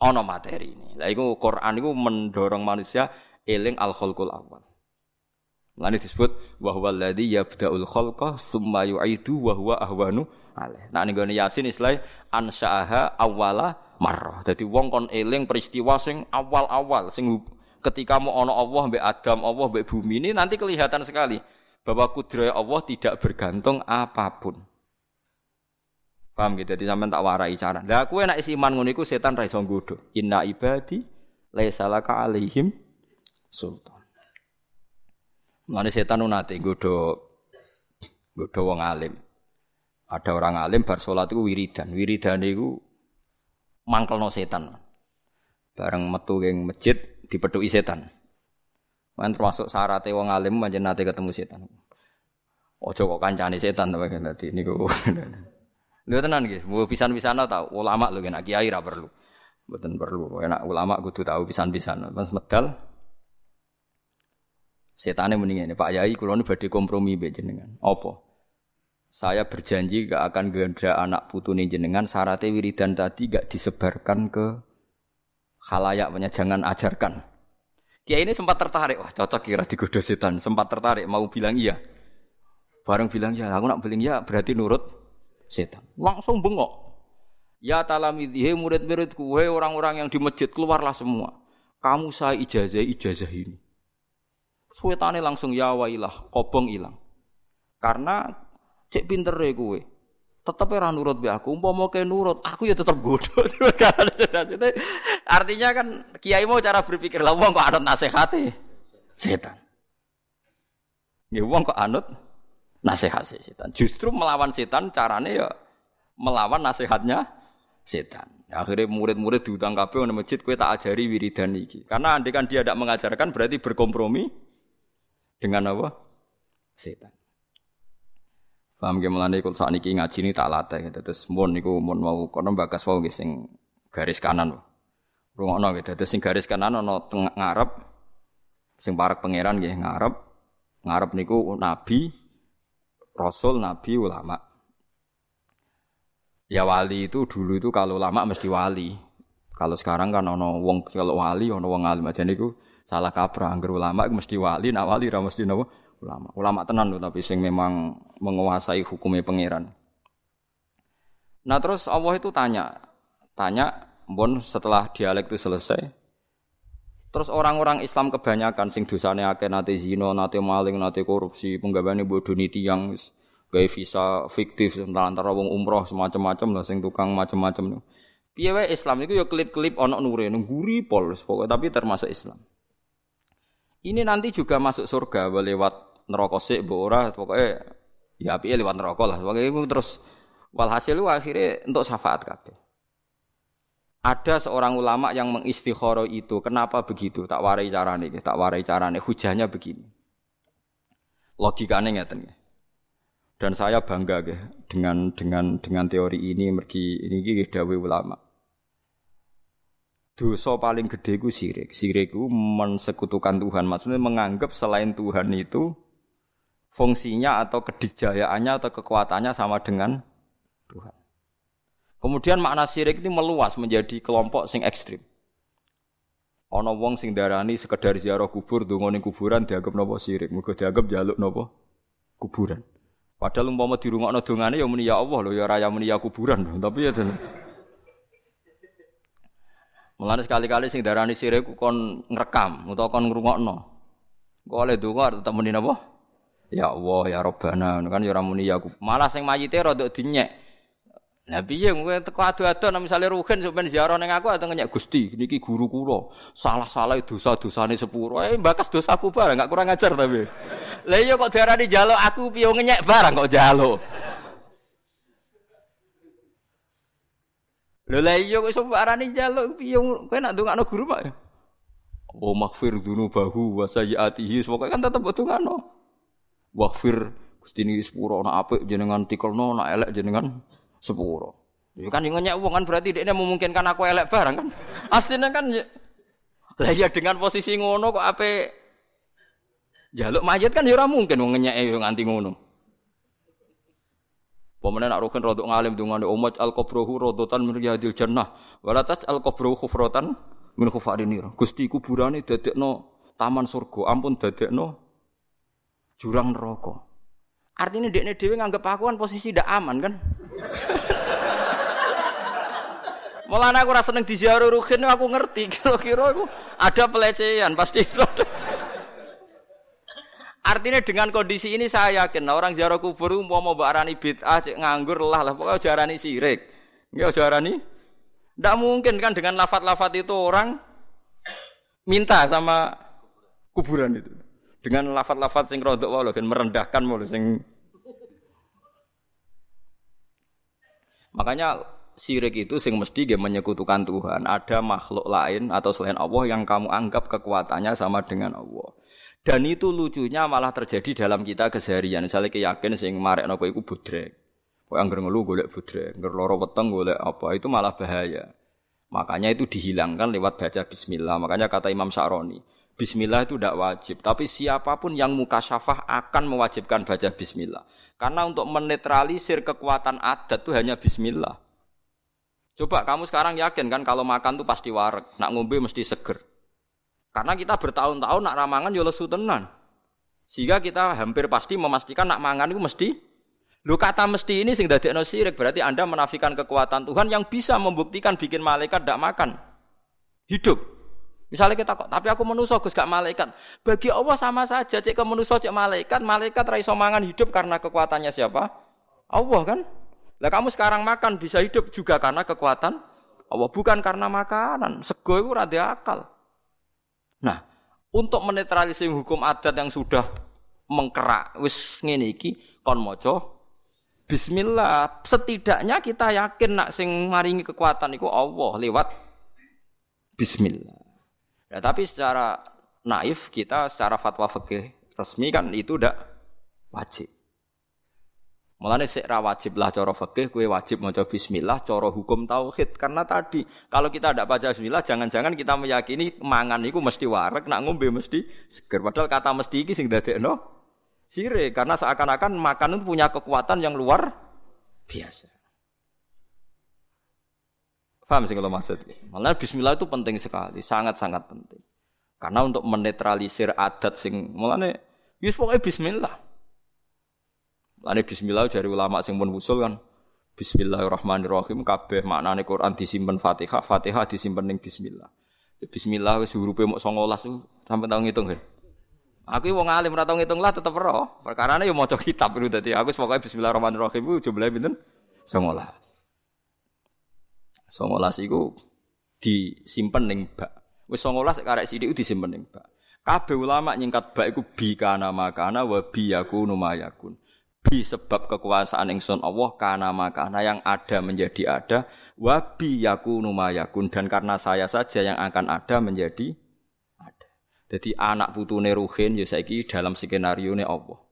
Ana materine. Lah iku Quran iku mendorong manusia eling al khalqul awal. Lani disebut wa huwa alladzi yabda'ul khalqa tsumma yu'idu wa huwa ahwanu alaih. Nah ning Yasin istilah ansha'aha awwala marrah. Dadi wong kon eling peristiwa sing awal-awal sing ketika mau ana Allah mbek Adam, Allah mbek bumi ini nanti kelihatan sekali bahwa kudrat Allah tidak bergantung apa pun. Paham gitu? Jadi sampean tak warai cara. Lah kowe nek iman ngono iku setan ra iso nggodho. Inna ibadi laisa laka alaihim sultan. Mana setan nate godo godo wong alim. Ada orang alim bar salat iku wiridan. Wiridan iku mangkelno setan. Bareng metu ing masjid dipethuki setan. Man termasuk syaratnya wong alim manjen nate ketemu setan. Ojo kok kancane setan to dadi niku. Lho tenan nggih, mau pisan-pisan tau ulama lho kena kiai ra perlu. Mboten perlu. Enak ulama kudu tahu pisan-pisan. Mas medal Setane mendingan ini Pak Yai kalau badhe kompromi mbek jenengan. Apa? Saya berjanji gak akan gendra anak putune jenengan syaratnya wiridan tadi gak disebarkan ke halayak punya jangan ajarkan. Kiai ini sempat tertarik, wah cocok kira digoda setan, sempat tertarik mau bilang iya. Bareng bilang ya, aku nak bilang ya berarti nurut setan. Langsung bengok. Ya talamidhi, murid-muridku, hei orang-orang yang di masjid, keluarlah semua. Kamu saya ijazah ijazah ini. Suwetane langsung ya wailah, kobong hilang. Karena cek pinter ya kue. Tetap ora nurut be aku, umpama ke nurut, aku ya tetap bodoh. Artinya kan kiai mau cara berpikir lah wong kok anut nasihate setan. Ya wong kok anut nasihat setan. Justru melawan setan carane ya melawan nasihatnya setan. Akhirnya murid-murid diutang kabeh nang masjid kowe tak ajari wiridan iki. Karena andai kan dia tidak mengajarkan berarti berkompromi dengan apa? Setan. Paham ge mulane kul sakniki ngaji ini tak latih gitu. Terus mun niku mun mau kono bagas wau nggih garis kanan. Rungokno gitu. Terus sing garis kanan ana tengah ngarep sing parek pangeran nggih ngarep. Ngarep niku nabi, rasul, nabi, ulama. Ya wali itu dulu itu kalau lama mesti wali. Kalau sekarang kan ono wong kalau wali ono wong alim. Jadi itu salah kaprah. Angger ulama mesti wali, nak wali ra mesti nopo ulama. Ulama tenan loh tapi sing memang menguasai hukumnya pangeran. Nah terus Allah itu tanya, tanya, bon setelah dialek itu selesai, terus orang-orang Islam kebanyakan sing dosane akeh nate zina, nate maling, nate korupsi, penggabane bodoh niti yang gawe visa fiktif antara wong umroh semacam-macam lah sing tukang macam-macam. Piye wae Islam itu ya klip-klip ana nure ngguri pol pokoknya tapi termasuk Islam. Ini nanti juga masuk surga lewat neraka sik mbok ora pokoke ya piye lewat neraka lah. Pokoke terus walhasil akhirnya untuk syafaat kabeh. Ada seorang ulama yang mengistikhara itu. Kenapa begitu? Tak warai carane, tak warai carane. Hujahnya begini. Logikane ngeten. Dan saya bangga nggih dengan dengan dengan teori ini mergi ini nggih dawuh ulama dosa paling gede ku sirik. Sirik ku mensekutukan Tuhan. Maksudnya menganggap selain Tuhan itu fungsinya atau kedikjayaannya atau kekuatannya sama dengan Tuhan. Kemudian makna sirik ini meluas menjadi kelompok sing ekstrim. Ana wong sing darani sekedar ziarah kubur ndonga kuburan dianggap napa sirik. Mergo dianggap jaluk napa kuburan. Padahal umpama dirungokno dongane ya muni ya Allah lho ya raya muni ya kuburan. Tapi ya Mulane sekali-kali sing darani sirik kon ngrekam utawa kon ngrungokno. Kok oleh donga tetep muni napa? Ya Allah ya Rabbana kan ya ora muni ya Malah sing mayite rada dinyek. Lah piye kowe teko adu-adu nek misale rugen sok ziarah ning aku atau nyek Gusti niki guru kula. Salah-salah dosa-dosane sepuro. Eh bakas dosaku barang gak kurang ajar tapi. Lah iya kok diarani jaluk aku piye ngenyek barang kok jaluk. Lho lah iya kok iso arani njaluk piye kowe nak ndongakno guru Pak. Wa maghfir dzunubahu wa sayyiatihi pokoke kan tetep ndongakno. Waghfir Gusti niki sepuro nak apik jenengan tikelno nak elek jenengan sepuro. Ya kan yang wong kan berarti dia memungkinkan aku elek barang kan. Aslinya kan ya, lah ya dengan posisi ngono kok ape jaluk mayat kan ya mungkin wong ngenyek nganti ngono. Pemene nak rukun rodok ngalim dengan umat al kubrohu rodotan min jannah. Walatat al kubrohu khufrotan min khufarinir. Gusti kuburane dadekno taman surga, ampun dadekno jurang neraka. Artinya dekne dhewe nganggep aku kan posisi ndak aman kan. Malah aku rasa seneng diziarah ruhin aku ngerti kira-kira aku ada pelecehan pasti itu. Artinya dengan kondisi ini saya yakin nah, orang ziarah kubur mau mau barani bid'ah cek nganggur lah lah pokoknya jarani sirik. Enggak jarani. Tidak mungkin kan dengan lafat-lafat itu orang minta sama kuburan itu. Dengan lafat-lafat sing rodok kan merendahkan mau sing Makanya sirik itu sing mesti dia menyekutukan Tuhan. Ada makhluk lain atau selain Allah yang kamu anggap kekuatannya sama dengan Allah. Dan itu lucunya malah terjadi dalam kita keseharian. Misalnya keyakin sing marek nopo iku budrek. Kok angger ngeluh golek budrek, angger loro weteng golek apa, itu malah bahaya. Makanya itu dihilangkan lewat baca bismillah. Makanya kata Imam Sa'roni, bismillah itu tidak wajib, tapi siapa pun yang muka syafah akan mewajibkan baca bismillah. Karena untuk menetralisir kekuatan adat itu hanya bismillah. Coba kamu sekarang yakin kan kalau makan tuh pasti warek, nak ngombe mesti seger. Karena kita bertahun-tahun nak ramangan yo lesu tenan. Sehingga kita hampir pasti memastikan nak mangan itu mesti Lu kata mesti ini sing dadekno sirik berarti Anda menafikan kekuatan Tuhan yang bisa membuktikan bikin malaikat tidak makan. Hidup. Misalnya kita kok, tapi aku menuso Gus gak malaikat. Bagi Allah sama saja, cek ke menuso cek malaikat, malaikat ra mangan hidup karena kekuatannya siapa? Allah kan? Lah kamu sekarang makan bisa hidup juga karena kekuatan Allah, bukan karena makanan. Sego itu rada akal. Nah, untuk menetralisir hukum adat yang sudah mengkerak wis ngene iki kon maca Bismillah. Setidaknya kita yakin nak sing maringi kekuatan itu Allah lewat Bismillah. Ya, tapi secara naif kita secara fatwa fikih resmi kan itu tidak wajib. Mulane sik ra wajib lah cara fikih kue wajib maca bismillah cara hukum tauhid karena tadi kalau kita tidak baca bismillah jangan-jangan kita meyakini mangan itu mesti warek nak ngombe mesti seger padahal kata mesti iki sing dadekno Sire karena seakan-akan makan itu punya kekuatan yang luar biasa. Faham sih kalau maksud? Malah bismillah itu penting sekali, sangat-sangat penting. Karena untuk menetralisir adat sing mulane yus pokoknya bismillah. Mulane bismillah dari ulama sing pun usul kan Bismillahirrahmanirrahim kabeh maknane Quran disimpen Fatihah, Fatihah disimpen ning bismillah. Bismillah wis hurufe mok 19 sampai tahun ngitung kan. Aku wong alim ora tau ngitung lah tetep ora. Perkarane yo maca kitab itu dadi aku pokoke bismillahirrahmanirrahim jumlahe pinten? 19. 19 iku disimpen ning bak. Wis 19 karek sithik disimpen ning bak. Kabeh ulama nyingkat bak iku bi kana makana wa bi yakunu mayakun. Bi sebab kekuasaan ingsun Allah kana makana yang ada menjadi ada wa bi yakunu mayakun dan karena saya saja yang akan ada menjadi jadi anak putune Ruhin ya saiki dalam skenario ne Allah.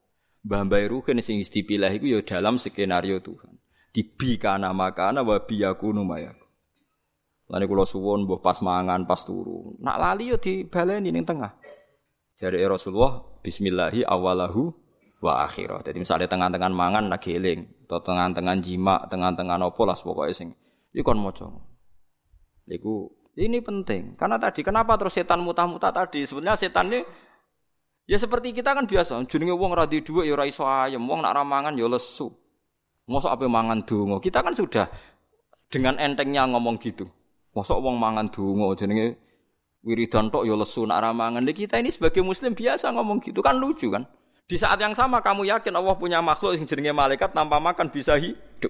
Mbah Mbah Ruhin sing dipilih iku ya dalam skenario Tuhan. Dibi kana makana wa bi yakunu mayaku. Lani kula suwun mbah pas mangan pas turu. Nak lali yo dibaleni ning tengah. Jare Rasulullah bismillahi awalahu wa akhirah. Jadi misalnya tengah-tengah mangan lagi eling, atau tengah-tengah jima, tengah-tengah nopo lah pokoknya sing iku kon maca. Iku ini penting. Karena tadi kenapa terus setan mutah-mutah tadi? Sebenarnya setan ini ya seperti kita kan biasa. Jenenge wong ra di dhuwit ya ora iso wong nak ramangan ya lesu. Mosok apa mangan donga? Kita kan sudah dengan entengnya ngomong gitu. Mosok wong mangan donga jenenge wiridan tok ya lesu nak ramangan. Kita ini sebagai muslim biasa ngomong gitu kan lucu kan? Di saat yang sama kamu yakin Allah punya makhluk yang jenenge malaikat tanpa makan bisa hidup.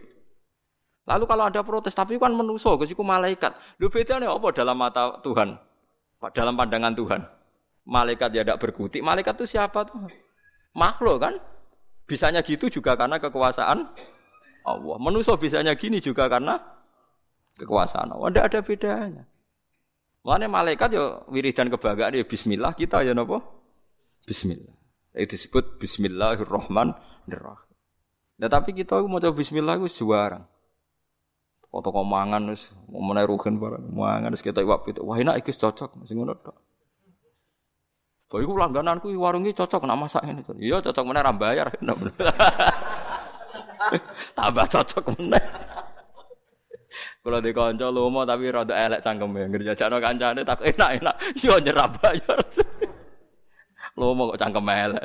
Lalu kalau ada protes, tapi kan menuso, kesiku malaikat. Lu bedanya apa dalam mata Tuhan? Dalam pandangan Tuhan. Malaikat ya tidak berkutik. Malaikat itu siapa tuh? Makhluk kan? Bisanya gitu juga karena kekuasaan Allah. Menuso bisanya gini juga karena kekuasaan Allah. Tidak ada bedanya. Mana malaikat ya wiridan kebanggaan ya Bismillah kita ya nopo? Bismillah. Itu disebut Bismillahirrahmanirrahim. Nah, tapi kita mau coba Bismillah itu juara. Kok mangan wis meneh rugen barang. Mangan wis kita iwak pitu. Wah enak cocok sing ngono tok. Iku langgananku warung iki cocok nak masak ini. Iya cocok meneh ra bayar. Tambah cocok meneh. Kalau di kanca lomo tapi rada elek cangkeme. Ngerjajakno kancane tak enak-enak. Yo nyerap bayar. lomo kok cangkem elek.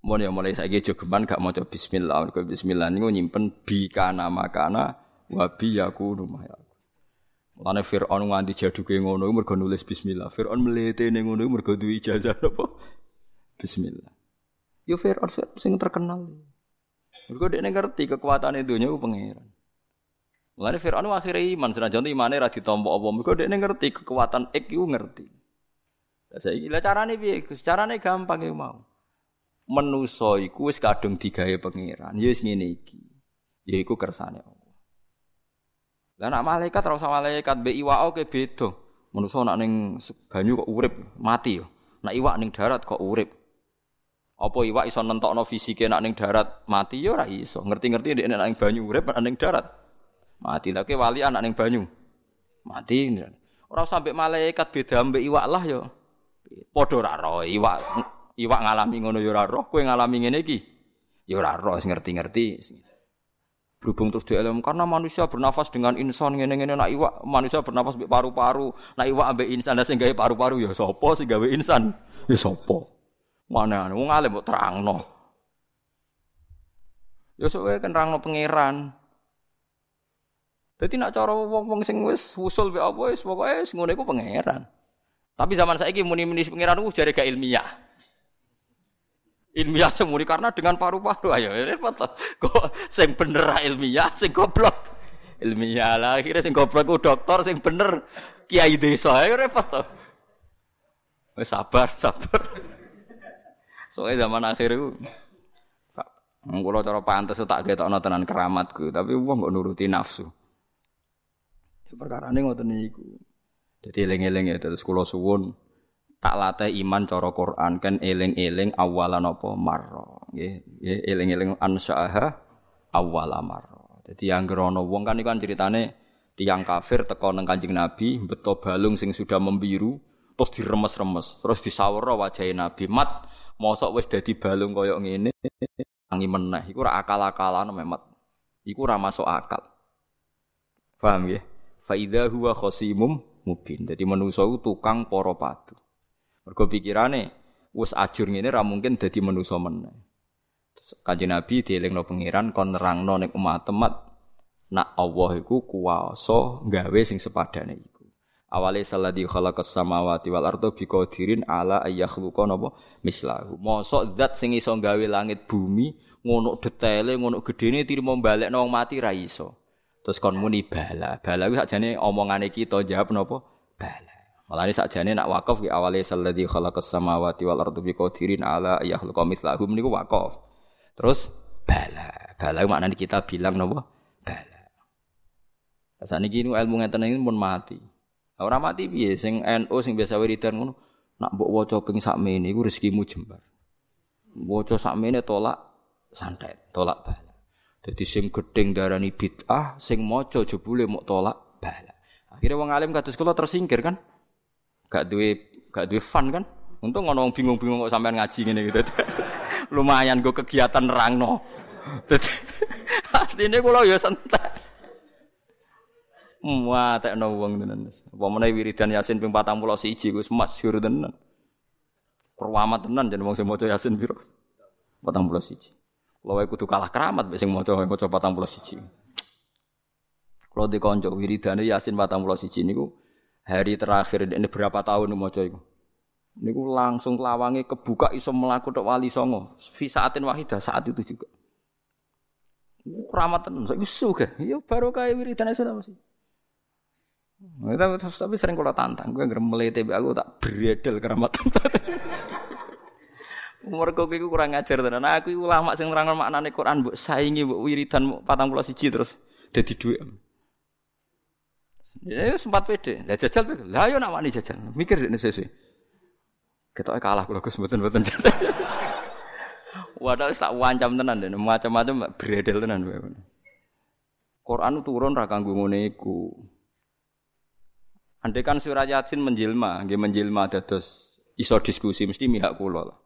Mau ya mulai saiki jogeman gak maca bismillah. Mergo bismillah niku nyimpen bi kana makana wa bi yakunu mayaku. Mulane Firaun nganti jaduke ngono mergo nulis bismillah. Firaun mletene ngono mergo duwe ijazah apa? Bismillah. Yo Firaun sing terkenal. Mergo dekne ngerti kekuatan dunya ku pangeran. Mulane Firaun akhirnya iman senajan imane ra ditampa apa. Mergo dekne ngerti kekuatan ik iku ngerti. Lah saiki lah carane piye? Carane gampang ya mau menuso iku wis kadung pangeran. Ya wis ngene iki. Ya iku kersane Allah. Lah nek malaikat usah malaikat mbek iwak oke beda. Menuso nak ning banyu kok urip, mati yo. Nak iwak ning darat kok urip. Apa iwak iso nentokno fisike nak ning darat mati yo ora iso. Ngerti-ngerti nek ning banyu urip nak ning darat. Mati lha wali anak ning banyu. Mati. Ora sampai malaikat beda mbek iwak lah yo. Padha ora roh iwak iwak ngalami ngono ya ora roh, kowe ngalami ngene iki ya ora roh ngerti-ngerti. Berhubung terus dielem karena manusia bernafas dengan insan ngene-ngene nak iwak manusia bernafas mbek paru-paru, nak iwak ambek insan sing gawe paru-paru ya sapa sing gawe insan? Ya sapa? Mana wong alim mbok terangno. Ya sok kan terangno pangeran. Dadi nak cara wong-wong sing wis usul mbek apa wis pokoke wis ngono iku pangeran. Tapi zaman saiki muni-muni pangeran ku jare gak ilmiah. Ilmiah semuri karena dengan paru-paru. Ayo repot kok sing bener ilmiah sing goblok. Ilmiah lah akhirnya sing goblok ku dokter sing bener. Kiai desa ayo repot to. Sabar sabar soalnya zaman akhir itu Kulo cara pantes tak ketokno tenan keramatku, tapi wong kok nuruti nafsu. Ya perkara ini ngoten niku. Dadi eling-eling ya terus kula suwun tak latih iman cara Quran kan eling-eling awalan apa marra nggih nggih eling-eling ansaaha awala marra dadi anggere ana wong kan iku kan ceritane tiang kafir teko nang Kanjeng Nabi beto balung sing sudah membiru terus diremes-remes terus disawara wajah Nabi mat mosok wis dadi balung koyo ngene tangi meneh. Iku ora akal-akalan memet iku ora masuk akal. Paham nggih? Fa idza huwa khasimum mubin. Dadi manusa tukang para padu. Mergo pikirane wis ajur ngene ra mungkin dadi manusa meneh. Kanjeng Nabi dielingno pangeran kon nerangno ning umat temat nak Allah iku kuwasa gawe sing sepadane iku. Awale salladzi khalaqas samawati wal arda biqadirin ala ayyakhluqa napa mislahu. Mosok zat sing iso gawe langit bumi ngono detaile ngono gedene tirimo balekno wong mati ra iso. Terus kon muni bala. Bala kuwi sakjane omongane kita jawab napa? Bala. Malah ini sakjane nak wakaf ki awale salladzi khalaqas samawati wal ardi biqadirin ala yakhluqa mithlahum niku wakaf. Terus bala. Bala maknane kita bilang napa? Bala. Asane iki ilmu ngeten iki pun mati. Ora mati piye sing NU sing biasa wiridan ngono nak mbok waca ping sakmene iku rezekimu jembar. Waca sakmene tolak santet, tolak bala. Jadi sing gedeng darani bid'ah, sing maca jebule mok tolak bala. Akhirnya wong alim kados kula tersingkir kan? gak duwe gak duwe fun kan. Untung ngono bingung-bingung kok sampean ngaji ngene gitu. Lumayan gue kegiatan rangno. Dadi asline kula ya santai. Wah, tekno wong tenan. Apa meneh wiridan Yasin ping 41 Gus masyhur tenan. Kerwamat tenan jeneng wong sing maca Yasin piro? 41. Kalau wae kudu kalah keramat mek sing maca maca 41. Kalau di konco wiridane Yasin 41 niku hari terakhir ini berapa tahun maca iku. Niku langsung lawange kebuka iso melaku tok wali songo. Fi saatin wahidah saat itu juga. Ramatan, saya suka. Ya baru kayak wiridan sudah masih. Tapi, tapi sering kalau tantang, gue nggak melete aku tak beredel keramatan. Umur kok iku kurang ngajar tenan. Nah, aku ulama sing nerangno maknane Quran mbok saingi mbok wiridan 41 terus dadi dhuwit. Ya sempat pede. Lah jajal pede. Lah yo nak wani jajal. Mikir nek sesuk. Ketoke kalah kula Gus mboten-mboten jajal. Wadah tak wancam tenan dan macam-macam beredel tenan. Quran turun ra kanggo ngene iku. Andai kan surah Yasin menjelma, nggih menjelma dados iso diskusi mesti mihak kula lah.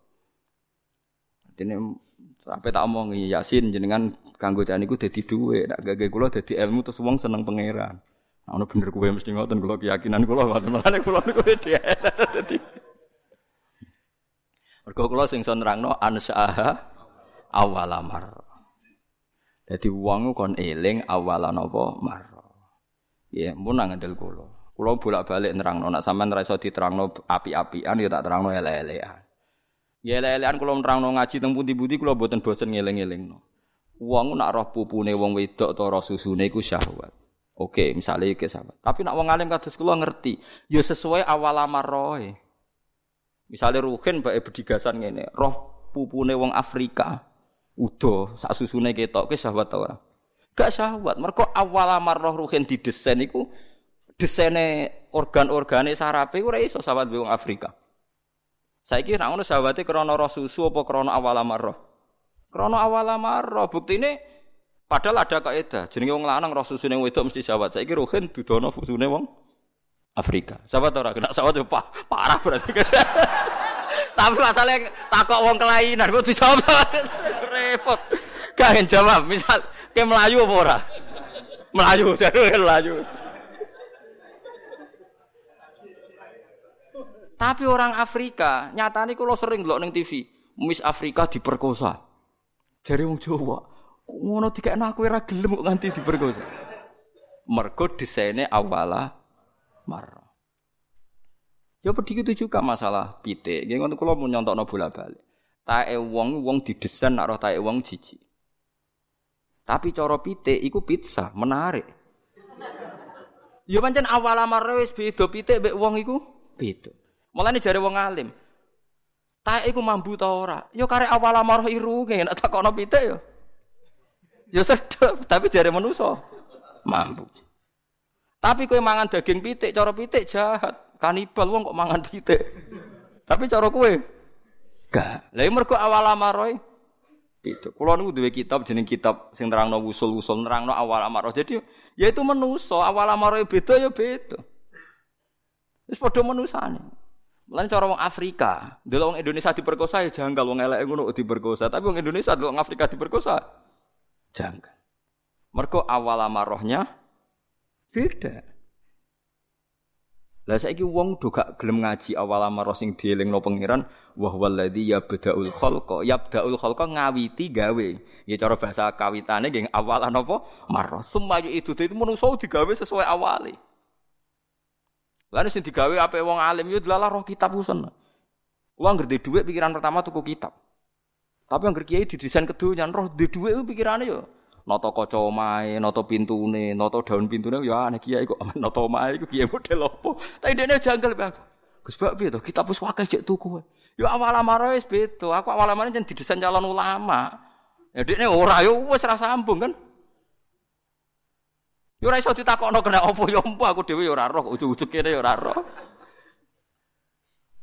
Sampai tak omong Yasin jenengan kanggo jan niku dadi dhuwit, nak gage kula dadi ilmu terus wong seneng pangeran. Ana bener kowe mesti ngoten kula keyakinan kula ngoten. Mulane kula niku dadi. Mergo kula sing nerangno ansaaha awalamar. Dadi wong kon eling awalan apa mar. Ya, mun nang ngandel kula. Kula bolak-balik nerangno nek sampean ora iso diterangno api-apian ya tak terangno elek-elekan. Ya elek-elekan kula nerangno ngaji teng pundi-pundi kula boten bosen ngeling-elingno. Wong nak roh pupune wong wedok ta roh susune iku syahwat. Oke, misalnya ke sahabat. Tapi nak wong alim kados kula ngerti, ya sesuai awal amaroe. Misalnya Ruhin bae bedigasan ngene, roh pupune wong Afrika, udo sak susune ketok ke sahabat ta ora? Gak sahabat, mergo awal amar roh Ruhin didesain iku desaine organ-organe sarape ora iso sahabat wong Afrika. Saiki nek ngono sahabate krana roh susu apa krana awal amar roh? Krana awal amar roh, buktine Padahal ada kaidah, jenenge wong lanang roh susune wedok mesti sawat. Saiki rohen dudono susune wong Afrika. Sawat ora kena sawat yo parah berarti. Tapi masalahnya takok wong kelainan kok dijawab repot. Gak jawab. Misal Kayak Melayu apa ora? Melayu, jadi Melayu. Tapi orang Afrika, nyatane kalau sering ndelok ning TV, Miss Afrika diperkosa. Dari wong Jawa, ngono dikekno aku ora gelem kok nganti diperkosa. Mergo desainnya awala marah. Ya begitu juga masalah pitik. Nggih ngono kula mau nyontokno bola-balik. Tae wong wong didesain nak roh tae wong jijik. Tapi cara pitik iku pizza, menarik. Ya pancen awal amare wis beda pitik mbek wong iku beda. Mulane jare wong alim. Tae iku mambu ta ora? Ya karek awal amare irunge nek takono pitik ya. Ya sedep, tapi jare manusa mampu. Tapi kowe mangan daging pitik, cara pitik jahat. Kanibal wong kok mangan pitik. Tapi cara kowe gak. Lah mergo awal amaroy itu. Kulo niku duwe kitab jeneng kitab sing nerangno usul-usul nerangno awal amaroh. Jadi ya itu menuso, awal amaroh beda ya beda. Wis padha menusane. Mulane cara wong Afrika, delok wong Indonesia diperkosa ya janggal wong elek ngono diperkosa, tapi wong Indonesia delok wong Afrika diperkosa janggal. Mergo awal amarohnya beda. Lah saiki wong do gak gelem ngaji awal amar sing dielingno pangeran wa huwallazi yabda'ul khalqa yabda'ul khalqa ngawiti gawe. Ya cara bahasa kawitane nggih awalan apa? Marra. Semayu itu itu menungso digawe sesuai awale. Lah sing digawe ape wong alim yo delalah roh kitab usen. Wong ngerti dhuwit pikiran pertama tuku kitab. Tapi yang kiai didesain kedunya roh di dhuwit pikirane yo Noto kaca omahe, noto pintune, noto daun pintune ya aneh kiai kok noto omahe iku kiai model opo. Tapi dene janggal Pak. Gus Bak piye to? Kita wis cek tuku. Ya awal amare wis beda. Aku awal amare jan didesain calon ulama. Ya dekne ora yo wis ra kan. Yo ora iso ditakokno kena opo yo empu aku dhewe yo ora roh, ujug-ujug kene yo ora roh.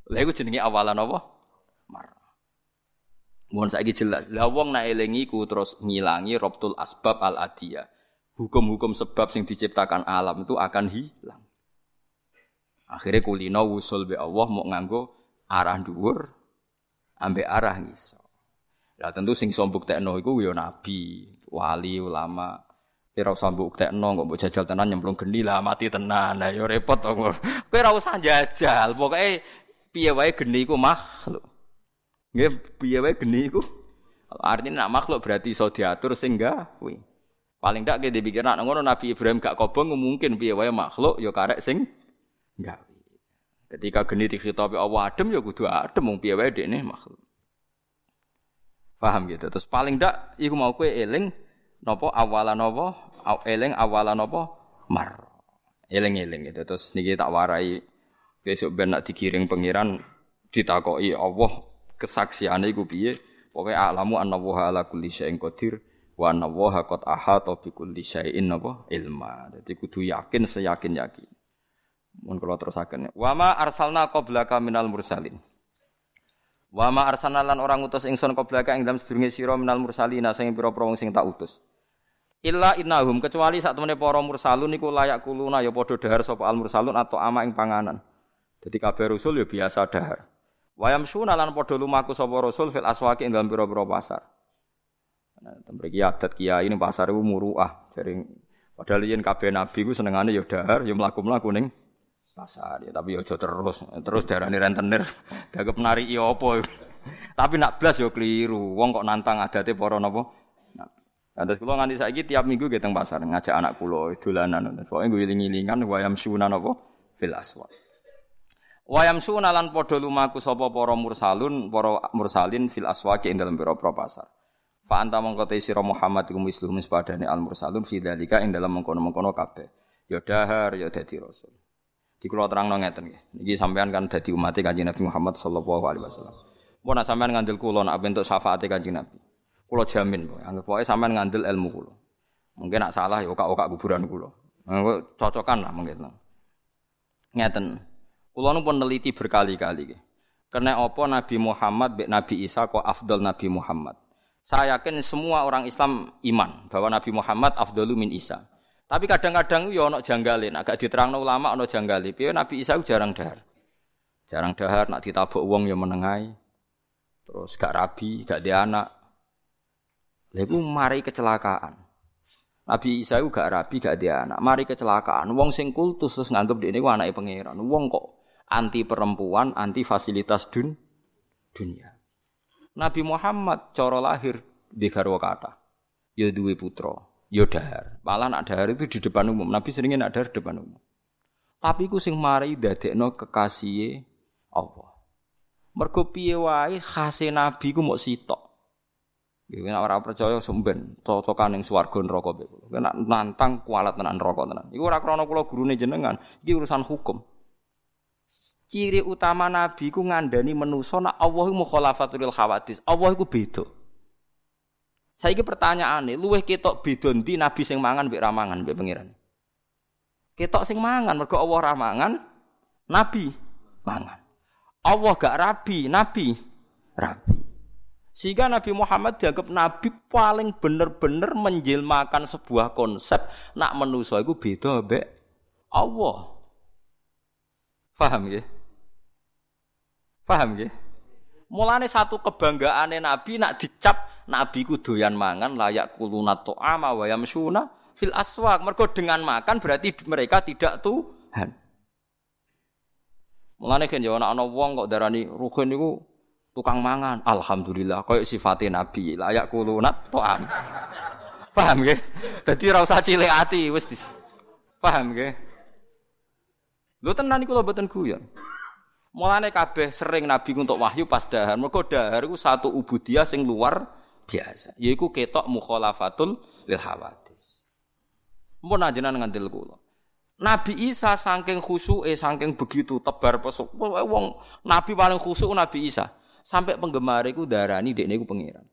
Lha iku jenenge awalan apa? Mar. Mohon saiki jelas. Lah wong nak eling iku terus ngilangi robtul asbab al adiyah. Hukum-hukum sebab sing diciptakan alam itu akan hilang. Akhirnya kulino wusul be Allah mau nganggo arah dhuwur ambek arah ngiso. Lah tentu sing sombuk tekno iku yo nabi, wali, ulama. Kira usah mbok tekno kok mbok jajal tenan nyemplung geni lah mati tenan. Lah yo repot to. Kowe ora usah jajal. Pokoke piye wae geni iku makhluk. Nggih, piye wae geni iku. Artinya nak makhluk berarti iso diatur sing gawe. Paling ndak kita dipikir nak ngono Nabi Ibrahim gak kobong mungkin piye wae makhluk ya karek sing gawe. Ketika geni dikhitabi Allah adem ya kudu adem wong piye wae dekne makhluk. Paham gitu. Terus paling ndak iku mau kowe eling napa awalan napa eling awalan napa mar. Eling-eling gitu. Terus niki tak warai besok ben nak dikiring pangeran ditakoki Allah kesaksiane iku piye? Pokoke alamu annallaha ala kulli syai'in qadir wa annallaha qad ahata bi kulli syai'in apa ilma. Dadi kudu yakin seyakin-yakin. Mun kula terusaken. Wa ma arsalna qablaka minal mursalin. Wa ma arsalna lan orang utus ingsun qablaka ing dalem sedurunge sira minal mursalina sing pira-pira wong sing tak utus. Illa innahum kecuali sak temene para mursalun niku layak kuluna ya padha dahar sapa al mursalun atau ama ing panganan. Jadi kabeh rasul ya biasa dahar. Wayam suna lan padha lumaku sapa rasul fil aswaqi ing dalem pira-pira pasar. Nah, temriki adat kiai ning pasar iku muruah. Jadi padahal yen kabeh nabi ku senengane ya dahar ya mlaku-mlaku ning pasar ya tapi ya aja terus terus darani rentenir dagep nari iya apa tapi nak blas ya keliru wong kok nantang adate para napa terus kula nganti saiki tiap minggu ge teng pasar ngajak anak kula dolanan. Pokoke ngiling-ngilingan wayam suna napa fil aswaq. Wayam sunalan podo lumaku sapa para mursalun, para mursalin fil aswaqi ing dalem pira-pira pasar. Fa anta mongko te Muhammad al mursalun fi dalika ing mengkono-mengkono kabeh. Ya dahar ya dadi rasul. Di kula terangno ngeten nggih. Niki sampean kan dadi umat Kanjeng Nabi Muhammad sallallahu alaihi wasallam. Mun sampean ngandel kula nak bentuk syafaate Kanjeng Nabi. Kula jamin, anggap pokoke sampean ngandel ilmu kula. Mungkin nak salah ya okak-okak kuburan kula. Cocokan lah mungkin. Ngeten. Kulo nu pun neliti berkali-kali. Karena apa Nabi Muhammad be Nabi Isa kok afdal Nabi Muhammad. Saya yakin semua orang Islam iman bahwa Nabi Muhammad afdalu min Isa. Tapi kadang-kadang yo ono janggalin, agak diterangno ulama ono janggali. Piye Nabi Isa jarang dahar. Jarang dahar nak ditabuk wong yo menengai. Terus gak rabi, gak dia anak. Lalu mari kecelakaan. Nabi Isa itu gak rabi, gak dia anak. Mari kecelakaan. Wong sing kultus terus nganggep dia ini anaknya pangeran. Wong kok anti perempuan, anti fasilitas dun dunia. Nabi Muhammad coro lahir di garwa kata. Ya duwe putra, ya dahar. Malah nak dahar itu di depan umum. Nabi seringnya nak dahar di depan umum. Tapi ku sing mari dadekno kekasih Allah. Mergo piye wae khase nabi ku mok sitok. Nek ora percaya sumben, cocokan ning swarga neraka mbek kula. Nek nantang kualat tenan neraka tenan. Iku ora krana kula gurune jenengan, iki urusan hukum. Ciri utama nabi ku ngandani menusa nek Allah iku mukhalafatul khawatis. Allah iku beda. Saiki pertanyaane, luweh ketok beda ndi nabi sing mangan mbek ramangan mbek pangeran? Ketok sing mangan mergo Allah ramangan, nabi mangan. Allah gak rabi, nabi rabi. Sehingga Nabi Muhammad dianggap Nabi paling bener-bener menjelmakan sebuah konsep nak menuso itu beda be Allah. Paham ya? Paham ya? Mulane satu kebanggaane Nabi nak dicap Nabi ku doyan mangan layak kulunat to'ama wa yamsuna fil aswak. Mergo dengan makan berarti mereka tidak Tuhan. Mulane kan ya ana wong kok darani rukun niku tukang mangan. Alhamdulillah, koyo sifatnya Nabi, layak kulunat to'am. Paham nggih? Dadi ora usah cilik ati, wis dis. Paham nggih? Lho tenan iku lho mboten guyon. Mulane kabeh sering Nabi untuk wahyu pas dahar. Mergo dahar iku satu ubudiyah sing luar biasa. Yaiku ketok mukhalafatul lil hawadis. Mun ajenan ngandel kula. Nabi Isa saking khusuke saking begitu tebar pesuk. Wong Nabi paling khusuk Nabi Isa. Sampai penggemar itu darani dekne iku pangeran.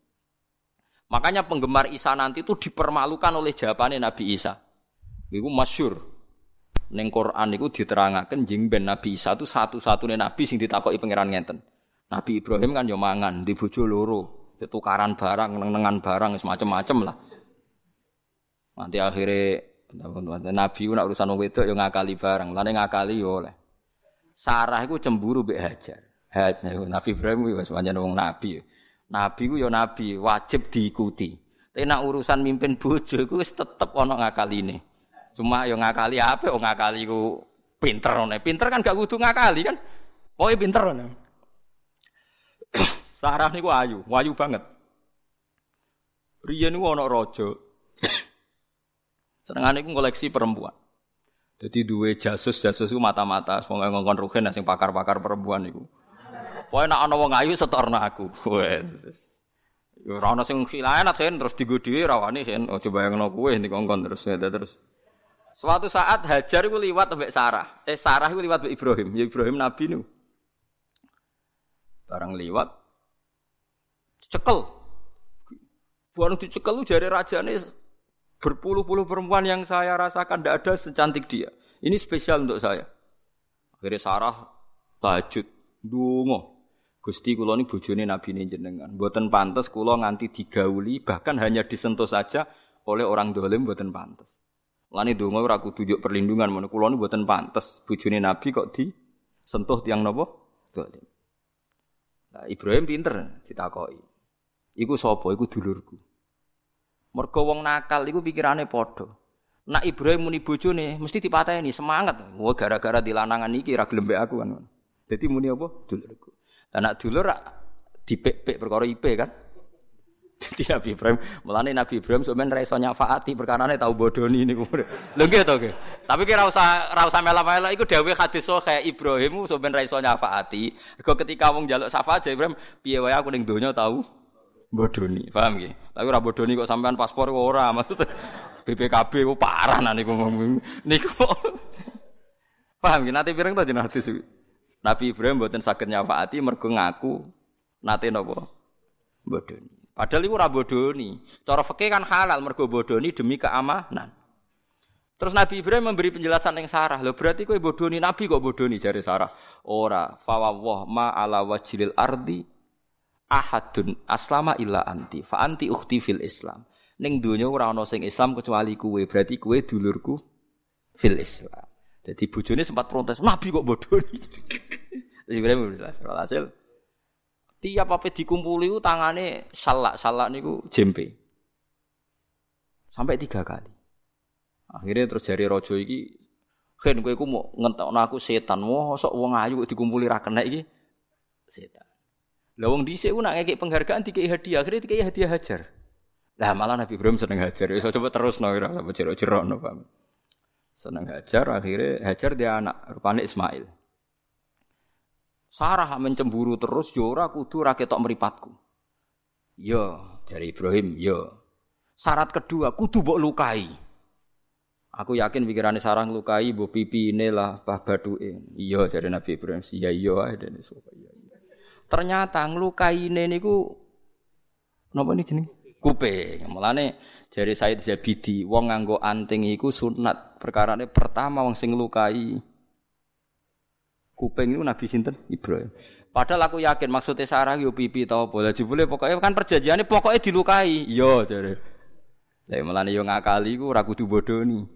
Makanya penggemar Isa nanti itu dipermalukan oleh jawabannya Nabi Isa. Iku masyur. Neng Quran itu diterangaken jing ben Nabi Isa itu satu-satunya nabi sing ditakoki pangeran ngenten. Nabi Ibrahim kan yo mangan di bojo loro, tukaran barang, neng-nengan barang semacam-macam lah. Nanti akhirnya Nabi nak urusan wedok yo ngakali barang, lane ngakali yo oleh. Sarah itu cemburu mbek Hajar. Nabi Ibrahim wis pancen wong nabi. Nabi ku ya nabi, wajib diikuti. Tapi nak urusan mimpin bojo iku wis tetep ana ngakaline. Cuma ya ngakali apa wong ngakali ku pinter ngene. Pinter kan gak kudu ngakali kan. Oh, pinter ngene. Sarah niku ayu, wayu banget. Riyen niku ana raja. Senengane iku koleksi perempuan. Jadi dua jasus jasus itu mata-mata, semoga ngongkon rugen sing pakar-pakar perempuan itu. Pokoke nek ana wong ayu setorno aku. Wes. Ora ana sing khilanat sen terus digo dhewe rawane sen. Oh coba bayangno kowe dikongkon terus ya terus. Suatu saat Hajar iku liwat mbek Sarah. Eh Sarah iku liwat mbek Ibrahim. Ya Ibrahim nabi nu. Barang liwat cekel. Bukan dicekel lu jari rajane berpuluh-puluh perempuan yang saya rasakan tidak ada secantik dia. Ini spesial untuk saya. Akhirnya Sarah tajud, dungo. Gusti kula ini bojone nabi ini jenengan. Mboten pantas kula nganti digauli bahkan hanya disentuh saja oleh orang dolim mboten pantas. Lani donga ora kudu njuk perlindungan men kula ini mboten pantas bojone nabi kok disentuh tiang napa? Dolim. Nah, Ibrahim pinter ditakoki. Iku sapa? Iku dulurku. Mergo wong nakal iku pikirane padha. Nak Ibrahim muni bojone mesti dipateni semangat. Wah gara-gara dilanangan iki ra gelem aku kan. Dadi muni apa? Dulurku. Anak dulur dipek-pek perkara IP kan. Jadi Nabi Ibrahim, mulane Nabi Ibrahim sebenarnya ra iso nyafaati perkarane tau bodoni niku. Lho nggih to nggih. Tapi kira usah ra usah mela-mela iku dawuh hadis kayak Ibrahim sebenarnya ra iso nyafaati. Mergo ketika wong njaluk syafaat Ibrahim, piye wae aku ning donya tau bodoni. Paham nggih? Tapi ora bodoni kok sampean paspor kok ora maksud BPKB kok parah nah niku niku. Paham nggih? Nanti pireng to jeneng hadis iki. Nabi Ibrahim mboten saged nyafaati mergo ngaku nate napa bodoni. Padahal iku ora bodoni. Cara fikih kan halal mergo bodoni demi keamanan. Terus Nabi Ibrahim memberi penjelasan yang Sarah. Loh berarti kowe bodoni Nabi kok bodoni jari Sarah. Ora, fawwah ma ala wajilil ardi ahadun aslama illa anti. Fa anti ukhti fil Islam. Ning donya ora ana Islam kecuali kowe. Berarti kowe dulurku fil Islam. Jadi bujoni sempat protes, Nabi kok bodoh. Ibrahim jelas. Hasil tiap apa dikumpuli itu tangannya salak salak niku jempe. Sampai tiga kali. Akhirnya terus jari rojo iki, "Ken kowe iku mau ngentokno aku setan. Mosok wong ayu kok dikumpuli ra kena iki setan." Lah wong dhisik ku nak ngekek penghargaan dikei hadiah, akhirnya dikei hadiah hajar. Lah malah Nabi Ibrahim seneng hajar. Wis coba terus no apa jero-jero no paham. Seneng hajar, akhirnya hajar dia anak rupane Ismail. Sarah mencemburu terus yo ora kudu ra ketok mripatku. Yo, dari Ibrahim, yo. Syarat kedua, kudu mbok lukai. Aku yakin pikirannya Sarah ngelukai mbok pipi lah bah baduke. Iya dari Nabi Ibrahim, iya iya ae dene iya, iya. Ternyata ngelukai ini niku napa ini jeneng? Kuping. Mulane jari Said Zabidi, wong nganggo anting iku sunat. Perkarane pertama wong sing ngelukai kuping itu Nabi sinten Ibrahim. Padahal aku yakin maksudnya Sarah yo pipi tau boleh jebule pokoknya kan perjanjiannya pokoknya dilukai. Yo jare. Lah melane yo ngakali ku ora kudu bodoni.